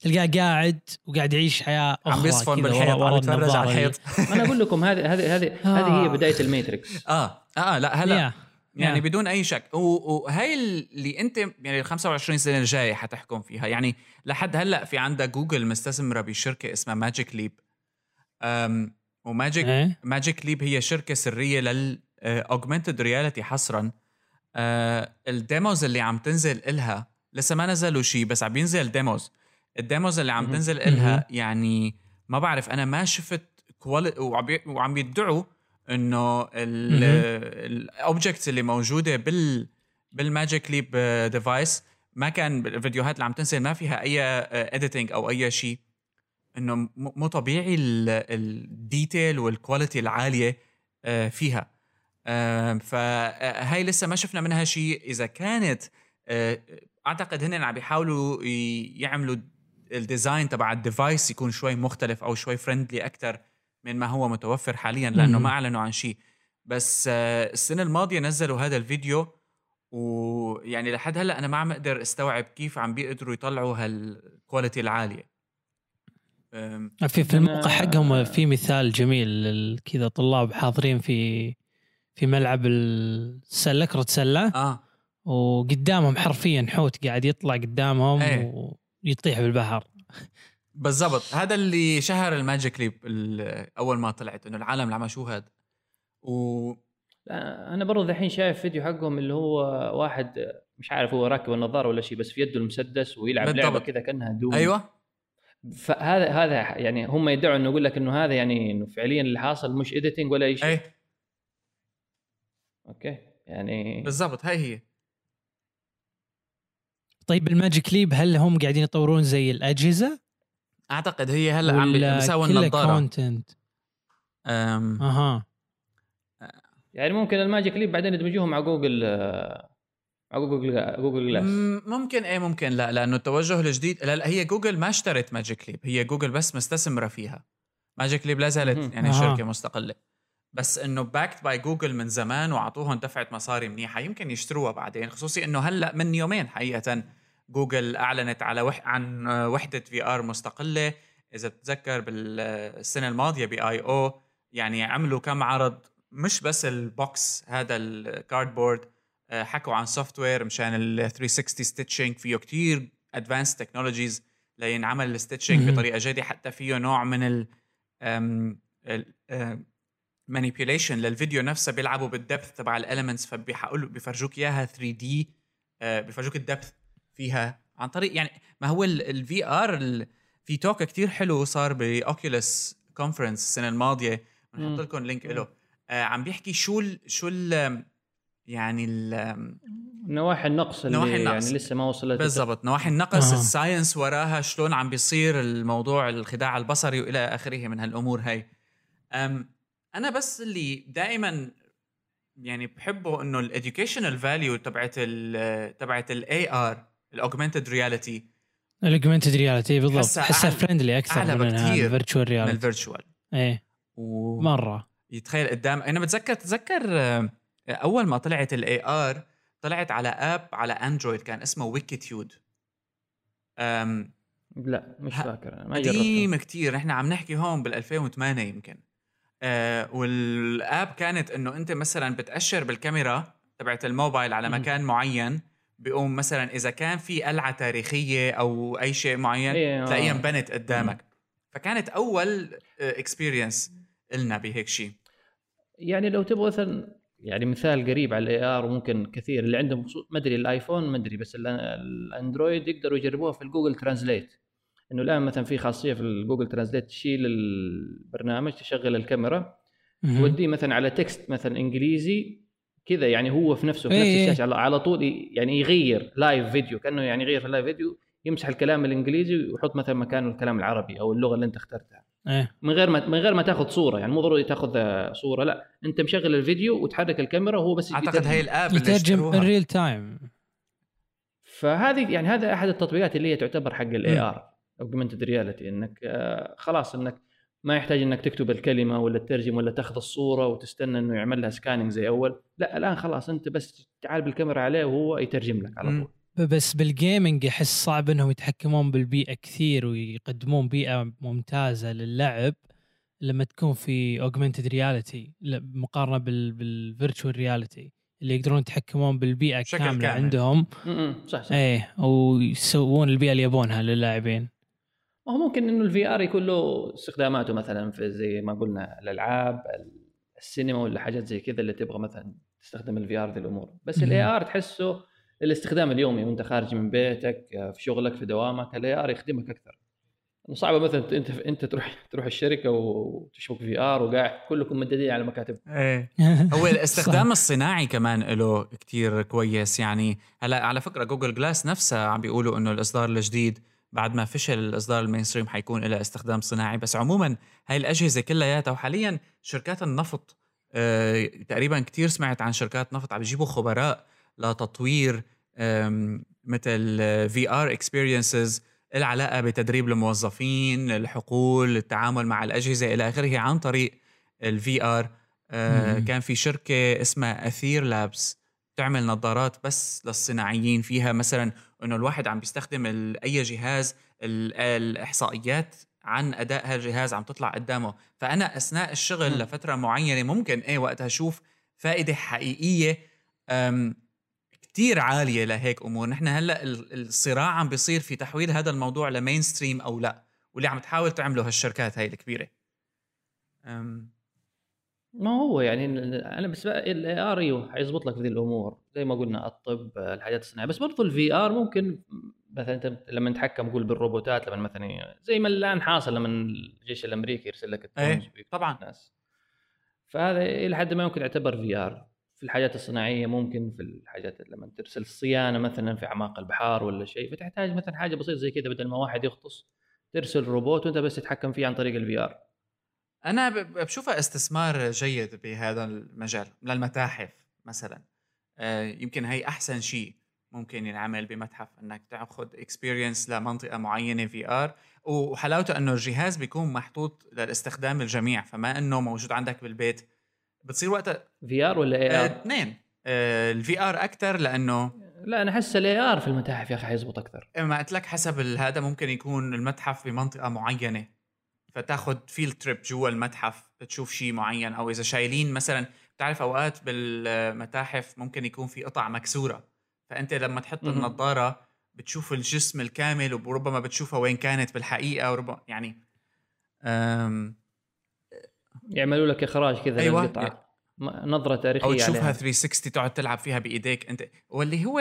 تلقاه قاعد وقاعد يعيش حياة أخرى عم يصفن بالحيط عم يتفرج على الحيط. <laughs> أنا أقول لكم هذه هذه هذه هذه هي بداية ال Matrix آه آه لا هلأ. يعني yeah. بدون أي شك. وهي اللي أنت يعني ال 25 سنة الجايه حتحكم فيها. يعني لحد هلأ في عندها جوجل مستثمرة بشركة اسمها Magic Leap و Magic Magic Leap هي شركة سرية لل augmented reality حصرا. آه ال demos اللي عم تنزل إلها لسه ما نزلوا شيء بس عم ينزل demos ال demos اللي عم تنزل إلها يعني ما بعرف أنا ما شفت quality وعم يدعوا إنه ال objects اللي موجودة بال بال Magic Leap device ما كان الفيديوهات اللي عم تنزل ما فيها أي editing أو أي شيء إنه مو طبيعي ال detail وال quality العالية آه، فيها. فهاي لسه ما شفنا منها شيء إذا كانت آه، أعتقد هن عم بيحاولوا يعملوا ال design تبع ال device يكون شوي مختلف أو شوي friendly أكثر من ما هو متوفر حاليا لأنه ما أعلنوا عن شيء. بس آه، السنة الماضية نزلوا هذا الفيديو ويعني لحد هلأ أنا ما عم أقدر أستوعب كيف عم بيقدروا يطلعوا هال quality العالية. في في الموقع حقهم في مثال جميل كذا طلاب حاضرين في في ملعب السلة كرة سلة. آه. وقدامهم حرفيا حوت قاعد يطلع قدامهم إيه. ويطيح بالبحر. بالضبط. هذا اللي شهر ال Magic Leap أول ما طلعت إنه العالم اللي عم شو هذا و أنا برضه الحين شايف فيديو حقهم اللي هو واحد مش عارف هو راكب النظارة ولا شيء بس في يده المسدس ويلعب بالضبط. لعبه كذا كأنها Doom. أيوه. فهذا هذا يعني هم يدعوا إنه يقول لك إنه هذا يعني إنه فعليا اللي حاصل مش editing ولا أي شيء. أي. أوكي. يعني بالضبط. هاي هي. طيب ال Magic Leap هل هم قاعدين يطورون زي الأجهزة؟ أعتقد هي هلأ عم بيسووا النظارة. content أم... أها. يعني ممكن ال Magic Leap بعدين يدمجوهم مع جوجل مع Google Google Glass ممكن إيه ممكن لا لأنه التوجه الجديد لا, لا هي جوجل ما اشترت Magic Leap هي جوجل بس مستثمرة فيها. Magic Leap لا زالت يعني أه. شركة مستقلة. بس إنه backed by Google من زمان واعطوهم دفعة مصاري منيحة يمكن يشتروها بعدين خصوصي إنه هلأ من يومين حقيقة. جوجل أعلنت على وح عن وحدة VR مستقلة. إذا بتتذكر بالسنة الماضية ب I/O يعني عملوا كم عرض مش بس ال box هذا ال Cardboard آه، حكوا عن software مشان ال 360 stitching فيه كتير advanced technologies لينعمل ال stitching بطريقة جيده حتى فيه نوع من ال manipulation للفيديو نفسه بيلعبوا بال depth تبع ال elements فبيحقوا بيفرجوك إياها 3D آه، بيفرجوك ال depth فيها عن طريق يعني ما هو ال VR في talk كتير حلو صار ب Oculus conference السنة الماضية. بنحط لكم link له. آه عم بيحكي شو ال شو ال يعني نواحي النقص اللي نواحي النقص. يعني لسه ما وصلت. بالضبط نواحي النقص آه. ال science وراها شلون عم بيصير الموضوع الخداع البصري وإلى آخره من هالأمور هاي. أنا بس اللي دائما يعني بحبه إنه ال educational value تبعت ال تبعت ال AR ال augmented reality ال augmented reality بالضبط. احسها friendly أكثر من ال virtual reality من ال virtual. إيه. و... مرة. يتخيل قدام أنا بتذكر تذكر آه، أول ما طلعت ال AR طلعت على app على Android كان اسمه Wikitude أم لا مش فاكر. ما قديم كثير إحنا عم نحكي هون بال 2008 يمكن. آه وال app كانت إنه أنت مثلا بتأشر بالكاميرا تبعت الموبايل على مكان معين بيقوم مثلا إذا كان في قلعة تاريخية أو أي شيء معين إيه تلاقيها آه. انبنت قدامك. فكانت أول experience لنا بهيك شيء. يعني لو تبغى مثلا يعني مثال قريب على ال AR وممكن كثير اللي عندهم ما أدري ال iPhone ما أدري بس ال Android يقدروا يجربوها في ال Google Translate إنه الآن مثلا في خاصية في ال Google Translate تشيل البرنامج تشغل الكاميرا توديه مثلا على text مثلا إنجليزي كذا يعني هو في نفسه في نفس إيه. الشاشة على طول يعني يغير live video كأنه يعني يغير في ال live video يمسح الكلام الإنجليزي ويحط مثلا مكانه الكلام العربي أو اللغة اللي أنت اخترتها إيه من غير ما من غير ما تاخذ صورة يعني مو ضروري تاخذ صورة لا أنت مشغل الفيديو وتحرك الكاميرا وهو بس أعتقد يترجم. هي ال app اللي يترجم اشتروها. ال real time فهذه يعني هذا أحد التطبيقات اللي هي تعتبر حق ال AR augmented reality إنك آه، خلاص إنك ما يحتاج إنك تكتب الكلمة ولا تترجم ولا تاخذ الصورة وتستنى إنه يعمل لها scanning زي أول. لا الآن خلاص أنت بس تعال بالكاميرا عليه وهو يترجم لك على. طول. بس بال gaming احس صعب إنهم يتحكمون بالبيئة كثير ويقدمون بيئة ممتازة للعب لما تكون في augmented reality مقارنة بال بال virtual reality اللي يقدرون يتحكمون بالبيئة كاملة كامل. عندهم. م-م، صح صح. إيه ويسوون البيئة اللي يبونها للاعبين. هو ممكن إنه ال VR يكون له استخداماته مثلا في زي ما قلنا الألعاب السينما ولا حاجات زي كذا اللي تبغى مثلا تستخدم ال VR ذي الأمور. بس. ال AR تحسه للاستخدام اليومي وأنت خارج من بيتك في شغلك في دوامك ال AR يخدمك أكثر. صعبة مثلا أنت أنت تروح تروح الشركة وتشبك VR وقاعد كلكم مددين على مكاتب. إيه. <laughs> هو الاستخدام الصناعي كمان له كتير كويس يعني. هلا على فكرة Google Glass نفسها عم بيقولوا إنه الإصدار الجديد بعد ما فشل الإصدار ال mainstream حيكون لها استخدام صناعي. بس عموما هاي الأجهزة كلياتها وحاليا شركات النفط آه تقريبا كتير سمعت عن شركات نفط عم بيجيبوا خبراء لتطوير مثل VR experiences العلاقة بتدريب الموظفين الحقول التعامل مع الأجهزة إلى آخره عن طريق ال VR مم. كان في شركة اسمها Atheer Labs تعمل نظارات بس للصناعيين فيها مثلا إنه الواحد عم بيستخدم أي جهاز ال- الإحصائيات عن أداء هالجهاز عم تطلع قدامه. فأنا أثناء الشغل مم. لفترة معينة ممكن إيه وقتها أشوف فائدة حقيقية كتير عالية لهيك أمور. نحن هلأ ال- الصراع عم بيصير في تحويل هذا الموضوع ل mainstream أو لا واللي عم تحاول تعمله هالشركات هاي الكبيرة. أم. ما هو يعني أنا بس ال AR أيوه حيظبط لك في ذي الأمور زي ما قلنا الطب الحاجات الصناعية بس برضو ال VR ممكن مثلا أنت لما نتحكم قول بالروبوتات لما مثلا زي ما الآن حاصل لما الجيش الأمريكي يرسل لك إيه طبعا. الناس. فهذا إلى حد ما يمكن يعتبر VR في الحاجات الصناعية ممكن في الحاجات لما ترسل الصيانة مثلا في أعماق البحار ولا شيء فتحتاج مثلا حاجة بسيطة زي كذا بدل ما واحد يغطس ترسل روبوت وأنت بس تتحكم فيه عن طريق ال VR أنا بشوفها استثمار جيد بهذا المجال للمتاحف مثلا. آه، يمكن هي أحسن شيء ممكن ينعمل بمتحف إنك تأخذ experience لمنطقة معينة VR وحلاوته إنه الجهاز بيكون محطوط للاستخدام الجميع فما إنه موجود عندك بالبيت. بتصير وقتها VR ولا AR؟ اثنين. ال VR أكثر لأنه لا أنا أحس ال AR في المتاحف يا أخي حيزبط أكثر ما قلت لك حسب هذا ممكن يكون المتحف بمنطقة معينة. فتاخذ field trip جوا المتحف بتشوف شيء معين أو إذا شايلين مثلا بتعرف أوقات بالمتاحف ممكن يكون في قطع مكسورة. فأنت لما تحط. النظارة بتشوف الجسم الكامل وربما بتشوفها وين كانت بالحقيقة وربما يعني أم يعملوا لك إخراج كذا أيوة. للقطعه نظرة تاريخية أو تشوفها عليها. 360 تقعد تلعب فيها بإيديك. أنت واللي هو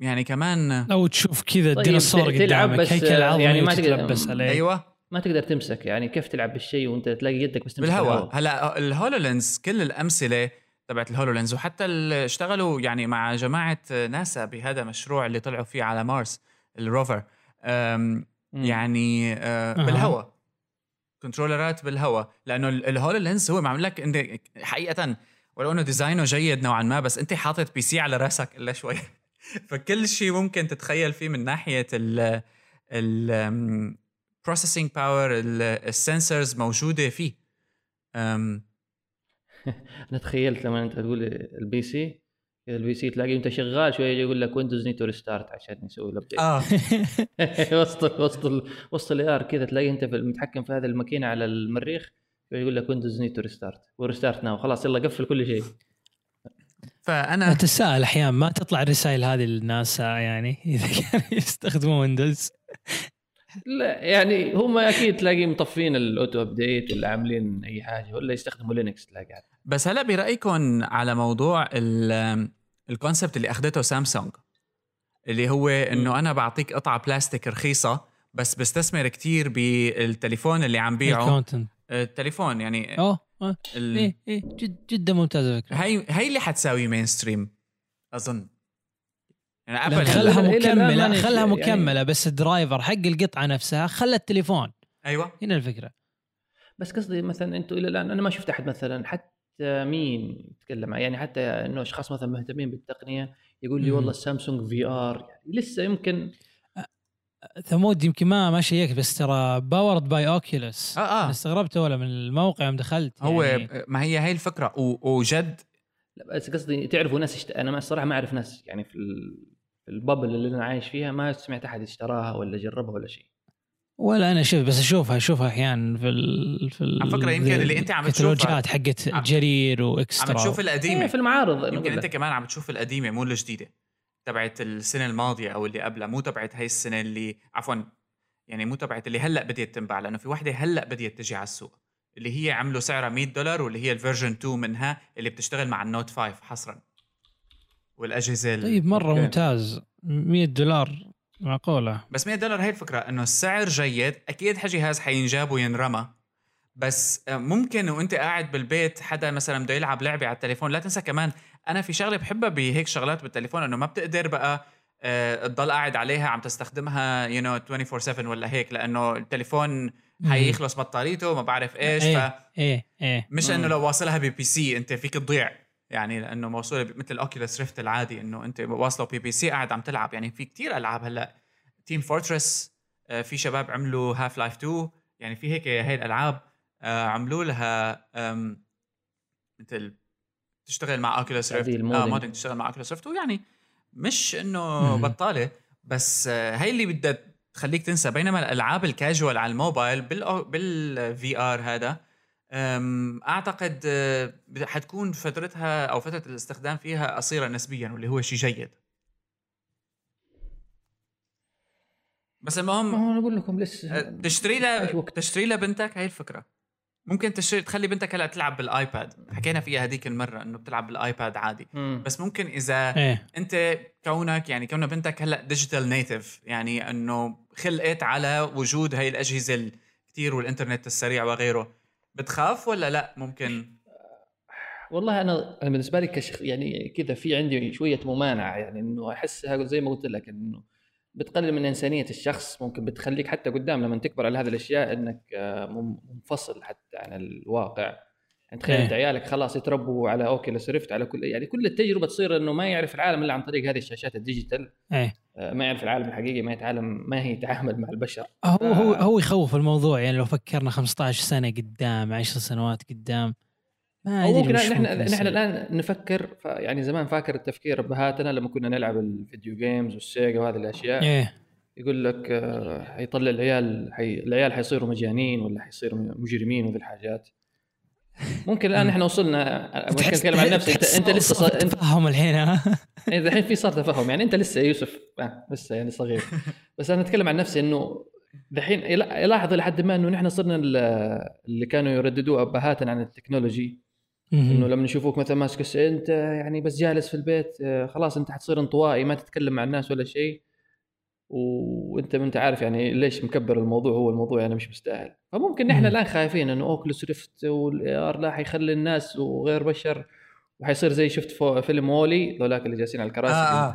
يعني كمان أو تشوف كذا طيب، الديناصور تلعب قدامك هيكل عظمي يعني ما تقدر- تتلبس عليه. أيوه. ما تقدر تمسك يعني كيف تلعب بالشيء وأنت تلاقي يدك بس تمسك بالهواء هلا الهولولينز كل الأمثلة تبعت الهولولينز وحتى اشتغلوا يعني مع جماعة ناسا بهذا المشروع اللي طلعوا فيه على مارس الروفر. يعني أها. بالهواء كنترولرات بالهواء لأنه ال- ال HoloLens هو معمول لك إنت حقيقة ولو إنه design ه جيد نوعا ما بس إنت حاطط PC على راسك إلا شوي <laughs> فكل شيء ممكن تتخيل فيه من ناحية ال ال processing power ال sensors موجودة فيه. أم، <laughs> أنا تخيلت لما أنت تقول ال PC كذا ال PC تلاقي انت شغال شوية يجي يقول لك Windows need to restart عشان يسوي له update آه. وسط <laughs> وسط ال- وسط ال AR كذا تلاقي أنت في المتحكم في هذه الماكينة على المريخ يقول لك ويندوز need to restart و restart now خلاص يلا قفل كل شيء. فأنا تساءل أحيانا ما تطلع الرسائل هذه للناس يعني إذا كانوا يستخدمون ويندوز لا يعني هم أكيد تلاقي مطفين ال auto update ولا عاملين أي حاجة ولا يستخدموا لينكس تلاقي عاد. بس هلا برأيكم على موضوع ال- ال concept اللي أخذته سامسونج اللي هو إنه أنا بعطيك قطعة بلاستيك رخيصة بس بستثمر كتير بالتليفون اللي عم بيعه. ال content التليفون يعني أوه آه، ال... إيه إيه جد جدا ممتازه فكرة. هي هي اللي حتساوي mainstream أظن. يعني لا، ابل خلها مكملة. خلها يعني- مكملة بس ال driver حق القطعة نفسها خلى التليفون. أيوه. هنا الفكرة. بس قصدي مثلا أنتم إلى الآن أنا ما شفت أحد مثلا حتى مين يتكلم يعني حتى إنه أشخاص مثلا مهتمين بالتقنية يقول لي. والله السامسونج VR يعني لسه يمكن. ثم وده يمكن ما ما شيك بس ترى powered by أوكيولس. آه أنا آه استغربت ولا من الموقع يوم دخلت هو يعني ما هي هي الفكرة وجد؟ لا بس قصدي تعرفوا ناس اشت... أنا ما الصراحة ما أعرف ناس يعني في ال... في ال bubble اللي أنا عايش فيها ما سمعت أحد اشتراها ولا جربها ولا شيء. ولا أنا شوف بس أشوفها أشوفها أحيانا في ال في ال على فكرة يمكن اللي أنت عم تشوفها- حقت عم- جرير عم واكسترا تشوف إيه القديمه في المعارض يمكن أنت. كمان عم تشوف القديمة مو الجديدة تبعت السنة الماضية أو اللي قبلها مو تبعت هاي السنة اللي عفوا يعني مو تبعت اللي هلأ بديت تنباع لأنه في وحدة هلأ بديت تجي على السوق اللي هي عملوا سعرها 100 دولار واللي هي ال version 2 منها اللي بتشتغل مع النوت 5 حصرا. والأجهزة ال- طيب مرة أوكي. ممتاز. 100 دولار معقولة. بس 100 دولار هي الفكرة إنه السعر جيد أكيد حجهاز حينجاب وينرمى. بس آه، ممكن وأنت قاعد بالبيت حدا مثلا بده يلعب لعبة على التليفون لا تنسى كمان أنا في شغلة بحبها بهيك شغلات بالتليفون إنه ما بتقدر بقى آه، تضل قاعد عليها عم تستخدمها you know 24 7 ولا هيك لأنه التليفون حيخلص بطاريته ما بعرف إيش إيه ف إيه إيه. مش. إنه لو واصلها ب PC أنت فيك تضيع. يعني لأنه موصوله مثل الأوكيولس ريفت العادي إنه أنت واصله ب PC قاعد عم تلعب. يعني في كتير ألعاب هلأ. تيم فورترس في شباب عملوا هاف لايف 2 يعني في هيك هي الألعاب آه، عملوا لها مثل تشتغل مع أوكيولس ريفت آه modding. modding تشتغل مع أوكيولس ريفت ويعني مش إنه. بطالة بس آه، هي اللي بدها تخليك تنسى. بينما الألعاب الكاجوال على الموبايل بال بال VR هذا أعتقد آه، حتكون فترتها أو فترة الاستخدام فيها قصيرة نسبيا واللي هو شيء جيد. بس ما المهم هو أنا أقول لكم لسه آه، تشتري لها وقت؟ تشتري لها بنتك هاي الفكرة. ممكن تشتري تخلي بنتك هلا تلعب بالآيباد. حكينا فيها هذيك المرة إنه بتلعب بالآيباد عادي. مم. بس ممكن إذا إيه. أنت كونك يعني كون بنتك هلا digital native يعني إنه خلقت على وجود هاي الأجهزة الكثير والإنترنت السريع وغيره. بتخاف ولا لا؟ ممكن. والله أنا أنا بالنسبة لي كشخ يعني كذا في عندي شوية ممانعة يعني إنه احسها زي ما قلت لك إنه بتقلل من إنسانية الشخص ممكن بتخليك حتى قدام لما تكبر على هذه الأشياء إنك آه، منفصل حتى عن الواقع. يعني تخيل إيه. انت عيالك خلاص يتربوا على أوكيولس ريفت على كل يعني كل التجربة تصير إنه ما يعرف العالم إلا عن طريق هذه الشاشات ال digital. إيه. آه، ما يعرف العالم الحقيقي ما يتعلم ما هي يتعامل مع البشر. هو ف- هو هو يخوف الموضوع يعني لو فكرنا 15 سنة قدام 10 سنوات قدام ما ادري ممكن نحن نحن. الآن نفكر يعني زمان فاكر التفكير أبهاتنا لما كنا نلعب ال video games والسيجا وهذه الأشياء؟ إيه. يقول لك آه، حيطلع العيال حي... العيال حيصيروا مجانين ولا حيصيروا مجرمين وذي الحاجات. ممكن الآن إحنا وصلنا بتكلم عن نفسي. انت, أنت لسه صار. انت تفهم الحين ها؟ إيه، الحين في صار تفهم يعني أنت لسه يوسف آه لسه يعني صغير. بس أنا أتكلم عن نفسي إنه دحين يلا- يلاحظ لحد ما إنه نحن صرنا ال- اللي كانوا يرددوه أبهاتنا عن التكنولوجي. إنه لما نشوفوك مثلا ماسك أنت يعني بس جالس في البيت آه، خلاص أنت حتصير انطوائي ما تتكلم مع الناس ولا شيء. وانت ما انت عارف يعني ليش مكبر الموضوع هو الموضوع يعني مش مستاهل فممكن نحن. الآن خايفين إنه أوكيولس ريفت وال AR لا حيخلي الناس وغير بشر وحيصير زي شفت فيلم وولي ذولاك اللي جالسين على الكراسي آه.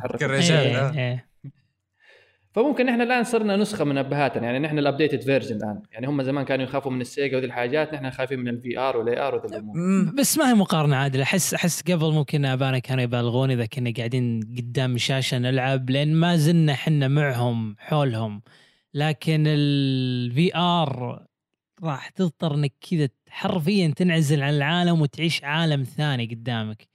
إيه فممكن إحنا الآن صرنا نسخة من أبهاتنا يعني نحن ال updated version الآن. يعني هم زمان كانوا يخافوا من السيجا وذي الحاجات نحن خايفين من ال VR وال AR وذي الأمور. بس ما هي مقارنة عادلة. أحس أحس قبل ممكن أبانا كانوا يبالغون إذا كنا قاعدين قدام شاشة نلعب لأن ما زلنا إحنا معهم حولهم. لكن ال VR راح تضطر إنك كذا حرفيا تنعزل عن العالم وتعيش عالم ثاني قدامك.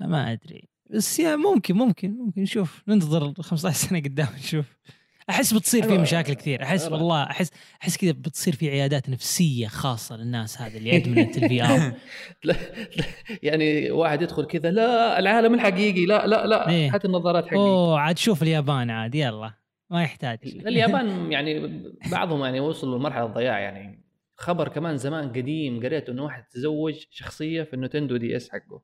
فما أدري. بس يا ممكن ممكن ممكن. نشوف ننتظر 15 سنة قدام نشوف. أحس بتصير في أيوة. مشاكل كثير. أحس أنا- والله أحس أحس كذا بتصير في عيادات نفسية خاصة للناس هذه اللي ادمنت ال VR يعني واحد يدخل كذا لا العالم الحقيقي لا لا لا إيه. هات النظارات حقي أوه عاد شوف اليابان عاد يلا. ما يحتاج. اليابان يعني بعضهم يعني وصلوا لمرحلة الضياع يعني خبر كمان زمان قديم قريت إنه واحد تزوج شخصية في النينتندو دي إس حقه.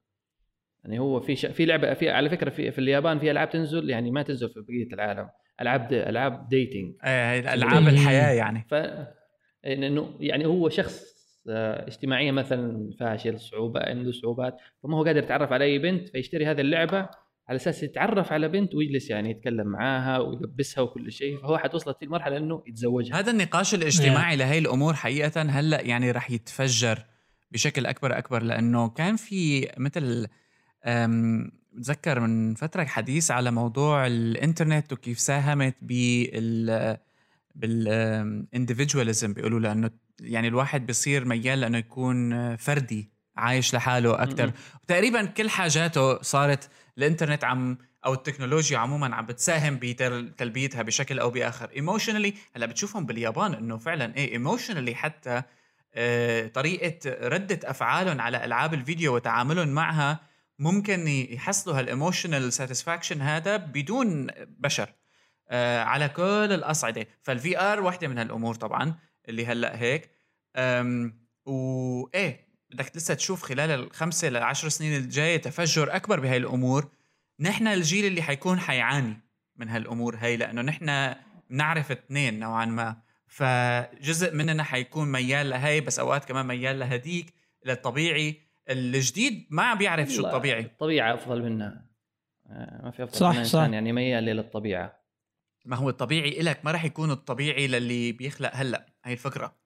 يعني هو في ش... في لعبة في على فكرة في, في اليابان في ألعاب تنزل يعني ما تنزل في بقية العالم. ألعاب da... ألعاب dating إيه هي العاب. الحياة يعني. ف إنه يعني هو شخص آه، اجتماعيا مثلا فاشل صعوبة عنده صعوبات فما هو قادر يتعرف على أي بنت فيشتري هذه اللعبة على أساس يتعرف على بنت ويجلس يعني يتكلم معاها ويلبسها وكل شيء فهو حتوصلت في المرحلة إنه يتزوجها. هذا النقاش الاجتماعي لهي الأمور حقيقة هلأ يعني رح يتفجر بشكل أكبر أكبر لأنه كان في مثل بتذكر من فترة حديث على موضوع الإنترنت وكيف ساهمت بال بالاندفجواليزم بيقولوا لأنه يعني الواحد بيصير ميال لأنه يكون فردي عايش لحاله أكثر تقريبا كل حاجاته صارت الإنترنت عم أو التكنولوجيا عموما عم بتساهم بتلبيتها بشكل أو بآخر. emotionally هلأ بتشوفهم باليابان إنه فعلا إيه emotionally حتى آه، طريقة ردة أفعالهم على ألعاب الفيديو وتعاملهم معها ممكن يحصلوا هال emotional satisfaction هذا بدون بشر آه، على كل الأصعدة. فال VR وحدة من هالأمور طبعا اللي هلأ هيك. وايه بدك لسه تشوف خلال الخمسة للعشر سنين الجاية تفجر أكبر بهاي الأمور. نحن الجيل اللي حيكون حيعاني من هالأمور هاي لأنه نحن نعرف اثنين نوعا ما. فجزء مننا حيكون ميال لهي بس أوقات كمان ميال لهديك للطبيعي. الجديد ما بيعرف شو الطبيعي. الطبيعة أفضل منها. آه، ما في أفضل صح من صح. يعني ميال للطبيعة. ما هو الطبيعي إلك ما راح يكون الطبيعي للي بيخلق هلأ هي الفكرة.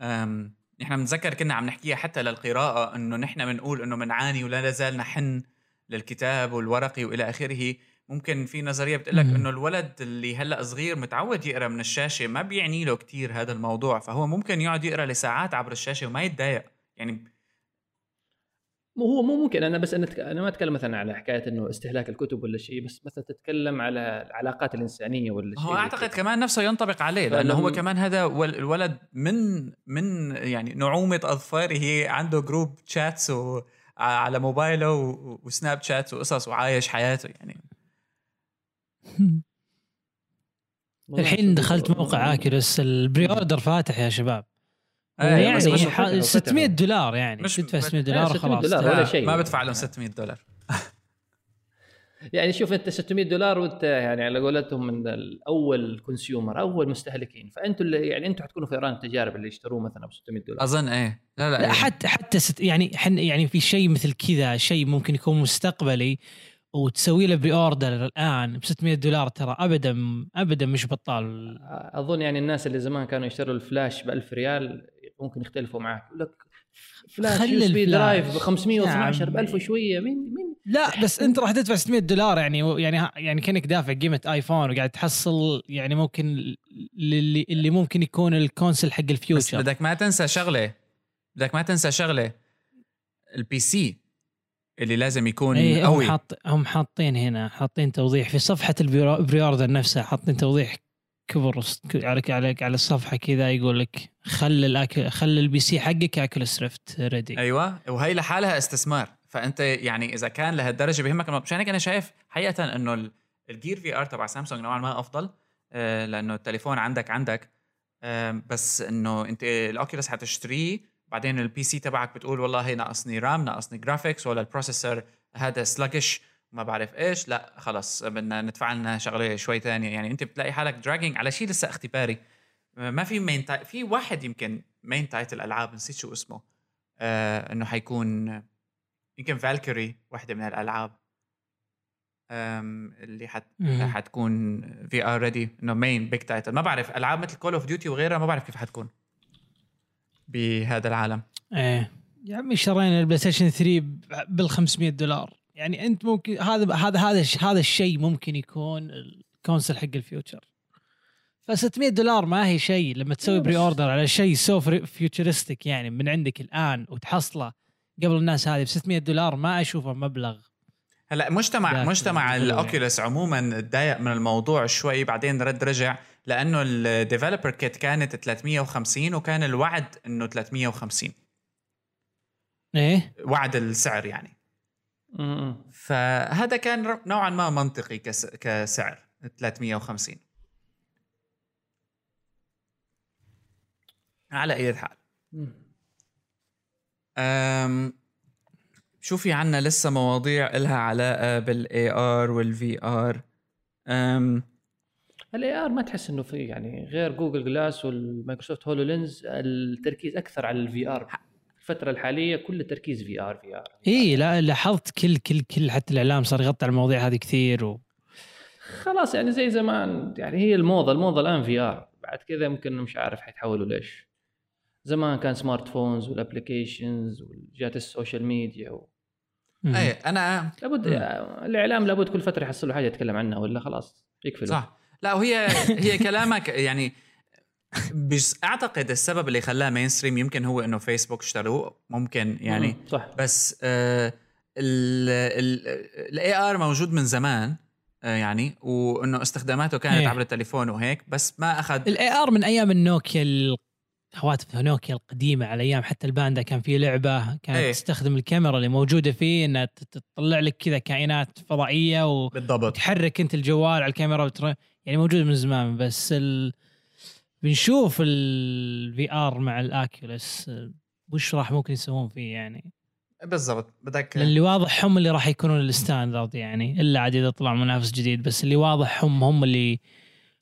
أم نحن بنتذكر كنا عم نحكيها حتى للقراءة إنه نحن بنقول إنه بنعاني ولا نزال نحن للكتاب والورقي وإلى آخره. ممكن في نظرية بتقول لك إنه الولد اللي هلأ صغير متعود يقرأ من الشاشة ما بيعني له كثير هذا الموضوع. فهو ممكن يقعد يقرأ لساعات عبر الشاشة وما يتضايق. يعني مو هو مو ممكن أنا بس أنا أنا ما أتكلم مثلا على حكاية إنه استهلاك الكتب ولا شيء بس مثلا تتكلم على العلاقات الإنسانية ولا شيء هو أعتقد كمان نفسه ينطبق عليه لأنه هو كمان هذا الولد من من يعني نعومة أظفاره عنده group chats على موبايله و Snapchat وقصص وعايش حياته يعني. <laughs> الحين دخلت موقع Oculus ال pre-order فاتح يا شباب. آه يعني ح... 600 دولار يعني. مش تدفع 600 دولار وخلاص. دولار ولا شيء. ما بدفع لهم 600 دولار. <laughs> يعني شوف أنت 600 دولار وأنت يعني على قولتهم من الأول consumer أول مستهلكين. فانتم اللي يعني أنتم حتكونوا فيران التجارب اللي يشتروه مثلا ب 600 دولار. أظن إيه. لا لا, لا إيه. حتى حتى ست يعني حن يعني في شيء مثل كذا شيء ممكن يكون مستقبلي وتسوي له pre-order الآن ب 600 دولار ترى ابدا ابدا مش بطال. أظن يعني الناس اللي زمان كانوا يشتروا الفلاش ب 1000 ريال ممكن يختلفوا معك. يقول لك flash USB drive ب 512 ب 1000 وشوية مين مين؟ لا بس انت راح تدفع 600 دولار يعني يعني يعني كأنك دافع قيمة iPhone وقاعد تحصل يعني ممكن اللي اللي ممكن يكون ال console حق ال future. بس بدك ما تنسى شغلة. بدك ما تنسى شغلة. ال PC اللي لازم يكون إيه قوي. هم حاط هم حاطين هنا حاطين توضيح في صفحة ال pre-order نفسها حاطين توضيح كبر على على على الصفحة كذا يقول لك خلي الاكل خلي ال PC حقك Oculus Rift ready أيوه. وهي لحالها استثمار. فأنت يعني إذا كان لهالدرجة بيهمك مشان هيك أنا شايف حقيقة إنه ال Gear VR تبع سامسونج نوعا ما أفضل آه، لأنه التليفون عندك عندك. بس إنه أنت ال Oculus حتشتريه بعدين ال PC تبعك بتقول والله ناقصني RAM ناقصني graphics ولا ال processor هذا sluggish ما بعرف إيش لا خلص بدنا ندفع لنا شغلة شوي ثانية يعني أنت بتلاقي حالك dragging على شيء لسه اختباري. ما في main ti... في واحد يمكن main title الالعاب نسيت شو اسمه. آه إنه حيكون يمكن Valkyrie وحده من الألعاب. اللي حت... حتكون VR ready إنه main big title ما بعرف ألعاب مثل Call of Duty وغيرها ما بعرف كيف حتكون بهذا العالم. إيه. يا عمي شرينا ال PlayStation 3 بال 500 دولار. يعني انت ممكن هذا هذا هذا هذا الشيء ممكن يكون ال console حق ال future. ف 600 دولار ما هي شيء لما تسوي pre-order على شيء so futuristic يعني من عندك الآن وتحصله قبل الناس هذه ب 600 دولار ما أشوفه مبلغ. هلا مجتمع مجتمع ال Oculus عموما تضايق من الموضوع شوي بعدين رد رجع لأنه ال developer kit كانت 350 وكان الوعد إنه 350 إيه؟ وعد السعر يعني. فهذا كان نوعا ما منطقي كسعر 350 على أي حال. أم شو في عنا لسه مواضيع إلها علاقة بال AR وال VR أم ال AR ما تحس إنه في يعني غير Google Glass وال Microsoft HoloLens التركيز أكثر على ال VR الفترة الحالية كل التركيز VR VR إي لا لاحظت كل كل كل حتى الإعلام صار يغطي على المواضيع هذه كثير و... خلاص يعني زي زمان يعني هي الموضة الموضة الآن VR بعد كذا يمكن مش عارف حيتحولوا ليش. زمان كان smartphones وال applications وجات ال social media و... إي أنا لابد الإعلام لابد كل فترة يحصل له حاجة يتكلم عنها ولا خلاص؟ يقفلوا صح. لا وهي هي كلامك يعني بس أعتقد السبب اللي خلاه mainstream يمكن هو إنه فيسبوك اشتروه ممكن يعني صح بس آه، ال AR موجود من زمان آه، يعني وإنه استخداماته كانت إيه. عبر التليفون وهيك بس ما أخذ ال AR من أيام النوكيا ال- هواتف نوكيا القديمة على أيام حتى الباندا كان في لعبة كانت إيه. تستخدم الكاميرا اللي موجودة فيه إنها تطلع لك كذا كائنات فضائية بالضبط وتحرك أنت الجوال على الكاميرا وتر... يعني موجود من زمان بس ال... بنشوف ال VR مع ال Oculus وش راح ممكن يسوون فيه يعني. بالضبط بدك اللي واضح هم اللي راح يكونون ال standard يعني. إلا عاد إذا طلع منافس جديد بس اللي واضح هم هم اللي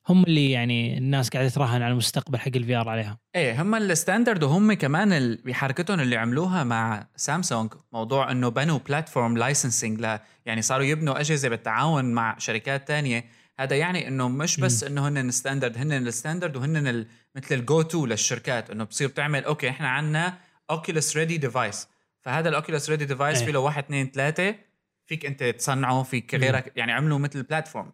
هم اللي يعني الناس قاعدة تراهن على المستقبل حق ال VR عليها. إيه هم ال standard وهم كمان بحركتهم اللي عملوها مع سامسونج موضوع إنه بنوا platform licensing ل يعني صاروا يبنوا أجهزة بالتعاون مع شركات تانية. هذا يعني إنه مش بس إنه هن ال standard هن ال standard وهن مثل ال go-to للشركات إنه بتصير بتعمل okay إحنا عندنا Oculus ready device فهذا ال Oculus ready device. في له واحد اثنين ثلاثة فيك أنت تصنعه فيك غيرك يعني عملوا مثل platform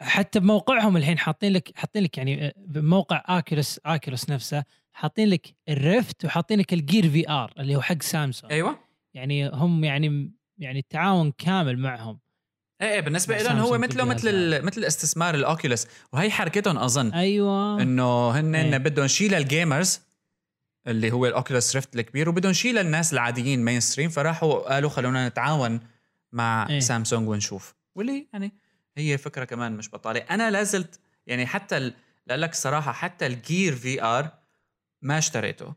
حتى بموقعهم الحين حاطين لك حاطين لك يعني بموقع Oculus Oculus نفسه حاطين لك ال Rift وحاطين لك ال Gear VR اللي هو حق سامسونج أيوه. يعني هم يعني يعني التعاون كامل معهم. إيه إيه بالنسبة لهم هو مثله مثل مثل استثمار ال Oculus وهي حركتهم أظن أيوه. إنه هن إيه. بدهم شيء لل gamers اللي هو ال Oculus Rift الكبير وبدهم شيء للناس العاديين mainstream فراحوا قالوا خلونا نتعاون مع إيه. سامسونج ونشوف. واللي يعني هي فكرة كمان مش بطالة. أنا لازلت يعني حتى لك الصراحه حتى ال Gear VR ما اشتريته.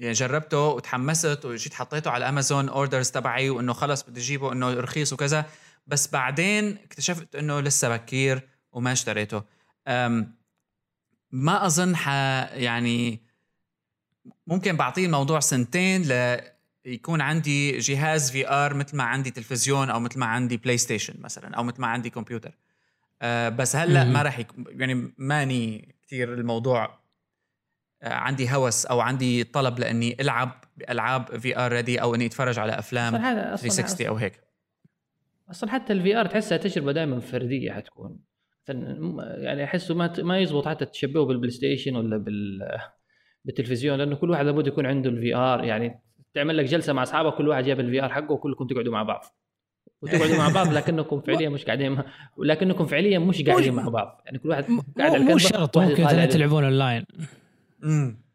جربته وتحمست وجيت حطيته على Amazon orders تبعي وإنه خلص بدي أجيبه إنه رخيص وكذا. بس بعدين اكتشفت إنه لسه بكير وما اشتريته. ما أظن ح يعني ممكن بعطيه الموضوع سنتين ل يكون عندي جهاز VR مثل ما عندي تلفزيون أو مثل ما عندي PlayStation مثلا أو مثل ما عندي كمبيوتر أه بس هلأ. ما راح يك... يعني ماني كثير الموضوع عندي هوس أو عندي طلب لأني ألعب بألعاب VR ready أو إني أتفرج على أفلام أصلا هذا 360 أو هيك. أصلا حتى ال VR تحسها تجربة دائما فردية حتكون. يعني أحسه ما ما يزبط حتى تشبهه بال PlayStation ولا بال بالتلفزيون لأنه كل واحد لابد يكون عنده ال VR يعني تعمل لك جلسة مع أصحابك كل واحد جاب ال VR حقه وكلكم تقعدوا مع بعض. وتقعدوا مع بعض لكنكم فعليا مش قاعدين لكنكم فعليا مش قاعدين مع بعض. يعني كل واحد قاعد على مو, شرط ممكن يطالع مثلا عليه. امم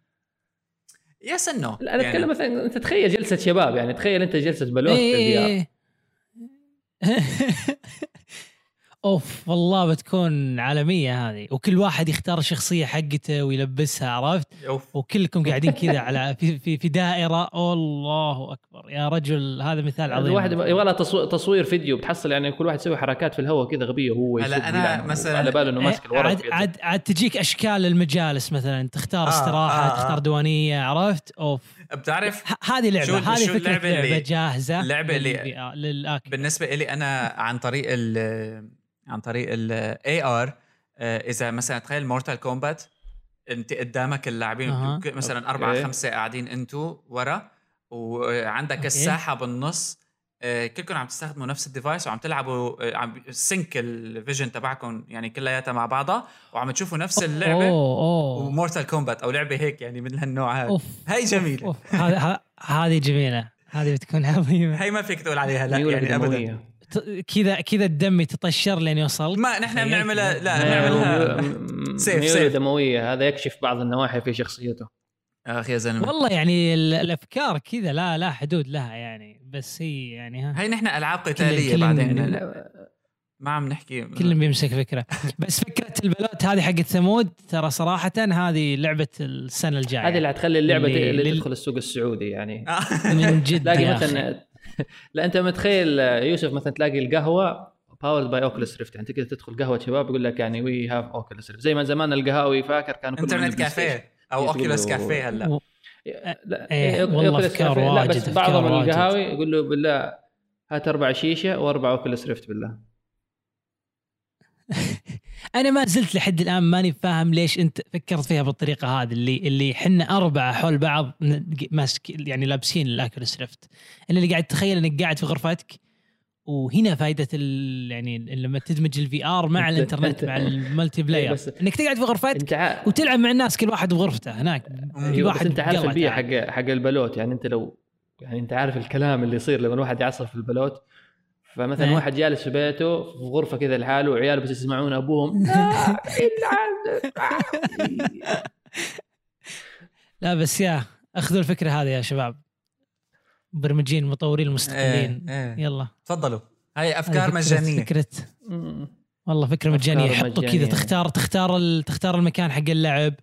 يس انه لا أنا أتكلم مثلا أنت تخيل جلسة شباب يعني تخيل أنت جلسة بلوت إيه. <laughs> أوف والله بتكون عالمية هذه. وكل واحد يختار الشخصية حقته ويلبسها عرفت؟ أوف. وكلكم قاعدين كذا على في في, في دائرة. الله أكبر. يا رجل هذا مثال عظيم. الواحد يبغى لها تصو- تصوير فيديو بتحصل يعني كل واحد يسوي حركات في الهواء كذا غبية هلا يسوق أنا يلعب مثلاً- على باله إنه ماسك الورق عاد. عاد عاد تجيك أشكال المجالس مثلا. تختار آه، استراحة آه، آه. تختار ديوانيه عرفت؟ أوف. بتعرف ه- هذه لعبة شو- هذه شو فكرة اللعبة لعبه جاهزة اللعبة اللي- للآكل. بالنسبة لي أنا عن طريق ال عن طريق ال AR إذا مثلا تخيل Mortal Kombat أنت قدامك اللاعبين أها. ك- مثلا أربعة. خمسة قاعدين أنتو ورا وعندك okay. الساحة بالنص آه، كلكم عم تستخدموا نفس ال device وعم تلعبوا آه، عم sync ال vision تبعكم يعني كلياتها مع بعضها وعم تشوفوا نفس اللعبة و Mortal Kombat أو لعبة هيك يعني من هالنوع هذا. أوف هاي جميلة. هذه جميلة. هذه بتكون <laughs> عظيمه هي ما فيك تقول عليها لا يعني ابدا. كذا كذا الدم يتطشر لين يوصل؟ ما نحن تخيل بنعملها. لا بنعملها. ميولة- سيف- سيف. دموية هذا يكشف بعض النواحي في شخصيته. اخ يا زلمة. والله يعني ال- الأفكار كذا لا لا حدود لها يعني بس هي يعني ها. هي نحن ألعاب قتالية بعدين. يعني ما عم نحكي. كل بيمسك فكرة. بس فكرة البلوت هذه حقت ثمود ترى صراحة هذه لعبة السنة الجاية. هذه اللي حتخلي اللعبة اللي- اللي, لل- تدخل السوق السعودي يعني. <laughs> من جد تلاقي. مثلا لا أنت متخيل يوسف مثلا تلاقي القهوة powered by Oculus Rift يعني تقدر تدخل قهوة شباب يقول لك يعني we have Oculus Rift زي ما زمان القهاوي فاكر كانوا كلهم internet. cafe أو Oculus cafe هلا. لا إيه، يأكل- والله لا واجد، بس بعضهم. القهاوي يقول له بالله هات أربع شيشة وأربع Oculus Rift بالله. <laughs> أنا ما زلت لحد الآن ماني فاهم ليش أنت فكرت فيها بالطريقة هذه اللي اللي حنا أربعة حول بعض ماسك يعني لابسين ال Oculus Rift أنا اللي قاعد تخيل أنك قاعد في غرفتك وهنا فائده يعني لما تدمج ال VR مع الإنترنت مع ال multiplayer بس- أنك تقعد في غرفتك. وتلعب مع الناس كل واحد بغرفته هناك كل أيوة بس واحد أنت عارف. البيئة حق حق البلوت يعني أنت لو يعني أنت عارف الكلام اللي يصير لما الواحد يعصر في البلوت فمثلا إيه. واحد جالس في بيته في غرفة كذا لحاله وعياله بس يسمعون أبوهم. <laughs> لا <laughs> لا بس يا أخذوا الفكرة هذه يا شباب. مبرمجين مطورين المستقلين إيه، إيه. يلا. تفضلوا. هاي هذه أفكار فكرة- مجانية. فكره والله فكرة مجانية. يحطوا كذا. تختار تختار ال- تختار المكان حق اللعب.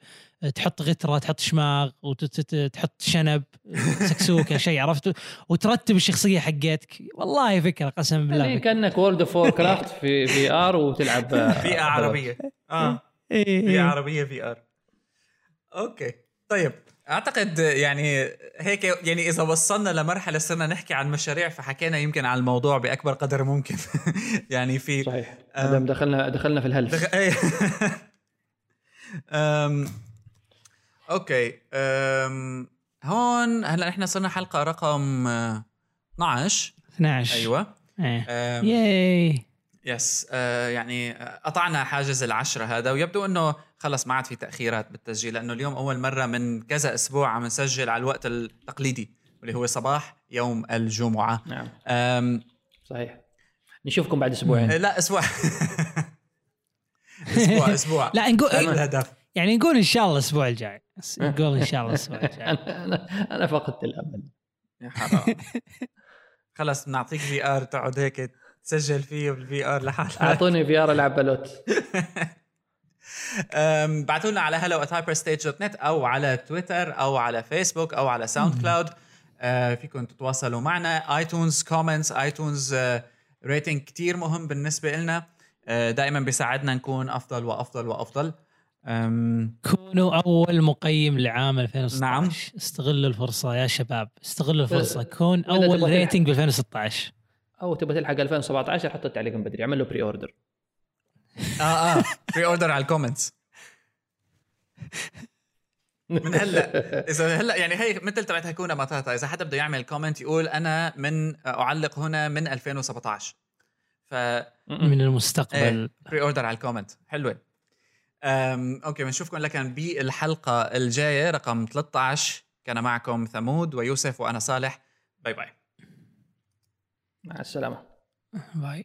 تحط غترة تحط شماغ وتحط شنب سكسوكة <laughs> شيء عرفت؟ وترتب الشخصية حقتك. والله فكرة قسما بالله يعني. كأنك World of Warcraft في <laughs> <laughs> VR وتلعب بيئه عربية. آه. إيه بيئه إيه. عربية VR okay. طيب أعتقد يعني هيك يعني إذا وصلنا لمرحلة صرنا نحكي عن مشاريع فحكينا يمكن عن الموضوع بأكبر قدر ممكن. يعني في صحيح. دخلنا دخلنا في الهلس. دخ... إيه. okay أم... هون هلأ إحنا صرنا حلقة رقم آه، 12 12 أيوه. أم... yay. yes آه يعني آه، قطعنا حاجز العشرة هذا ويبدو إنه خلص ما عاد في تأخيرات بالتسجيل لأنه اليوم أول مرة من كذا أسبوع عم نسجل على الوقت التقليدي واللي هو صباح يوم الجمعة. نعم. أم... صحيح. نشوفكم بعد أسبوعين. لا أسبوع. <laughs> أسبوع أسبوع. <laughs> لا نقول الهدف. يعني نقول إن شاء الله الأسبوع الجاي. نقول إن شاء الله الأسبوع <laughs> الجاي. أنا أنا فقدت الأمل. يا حرام. <laughs> خلص بنعطيك VR تقعد هيك تسجل فيه بال VR لحالك. أعطوني VR العب بلوت. <laughs> أم، بعتوا لنا على hello at hyperstage.net أو على تويتر أو على فيسبوك أو على SoundCloud أه، فيكم تتواصلوا معنا. iTunes comments iTunes rating كتير مهم بالنسبة لنا أه، دائما بيساعدنا نكون أفضل وأفضل وأفضل. أم، كونوا أول مقيم لعام 2016 نعم. استغلوا الفرصة يا شباب. استغلوا الفرصة. كون أول rating ب 2016 أو تبغى تلحق 2017 حط التعليق من بدري. اعمل له pre-order آه آه. pre-order على ال comments من هلا إذا هلا يعني هي مثل تبعت هكونا ماتاتا إذا حدا بده يعمل comment يقول أنا من أعلق هنا من 2017 ف من المستقبل. pre-order على ال comment حلوة. okay بنشوفكم لكن بالحلقة الجاية رقم 13 كان معكم ثمود ويوسف وأنا صالح. bye bye. مع السلامة. bye.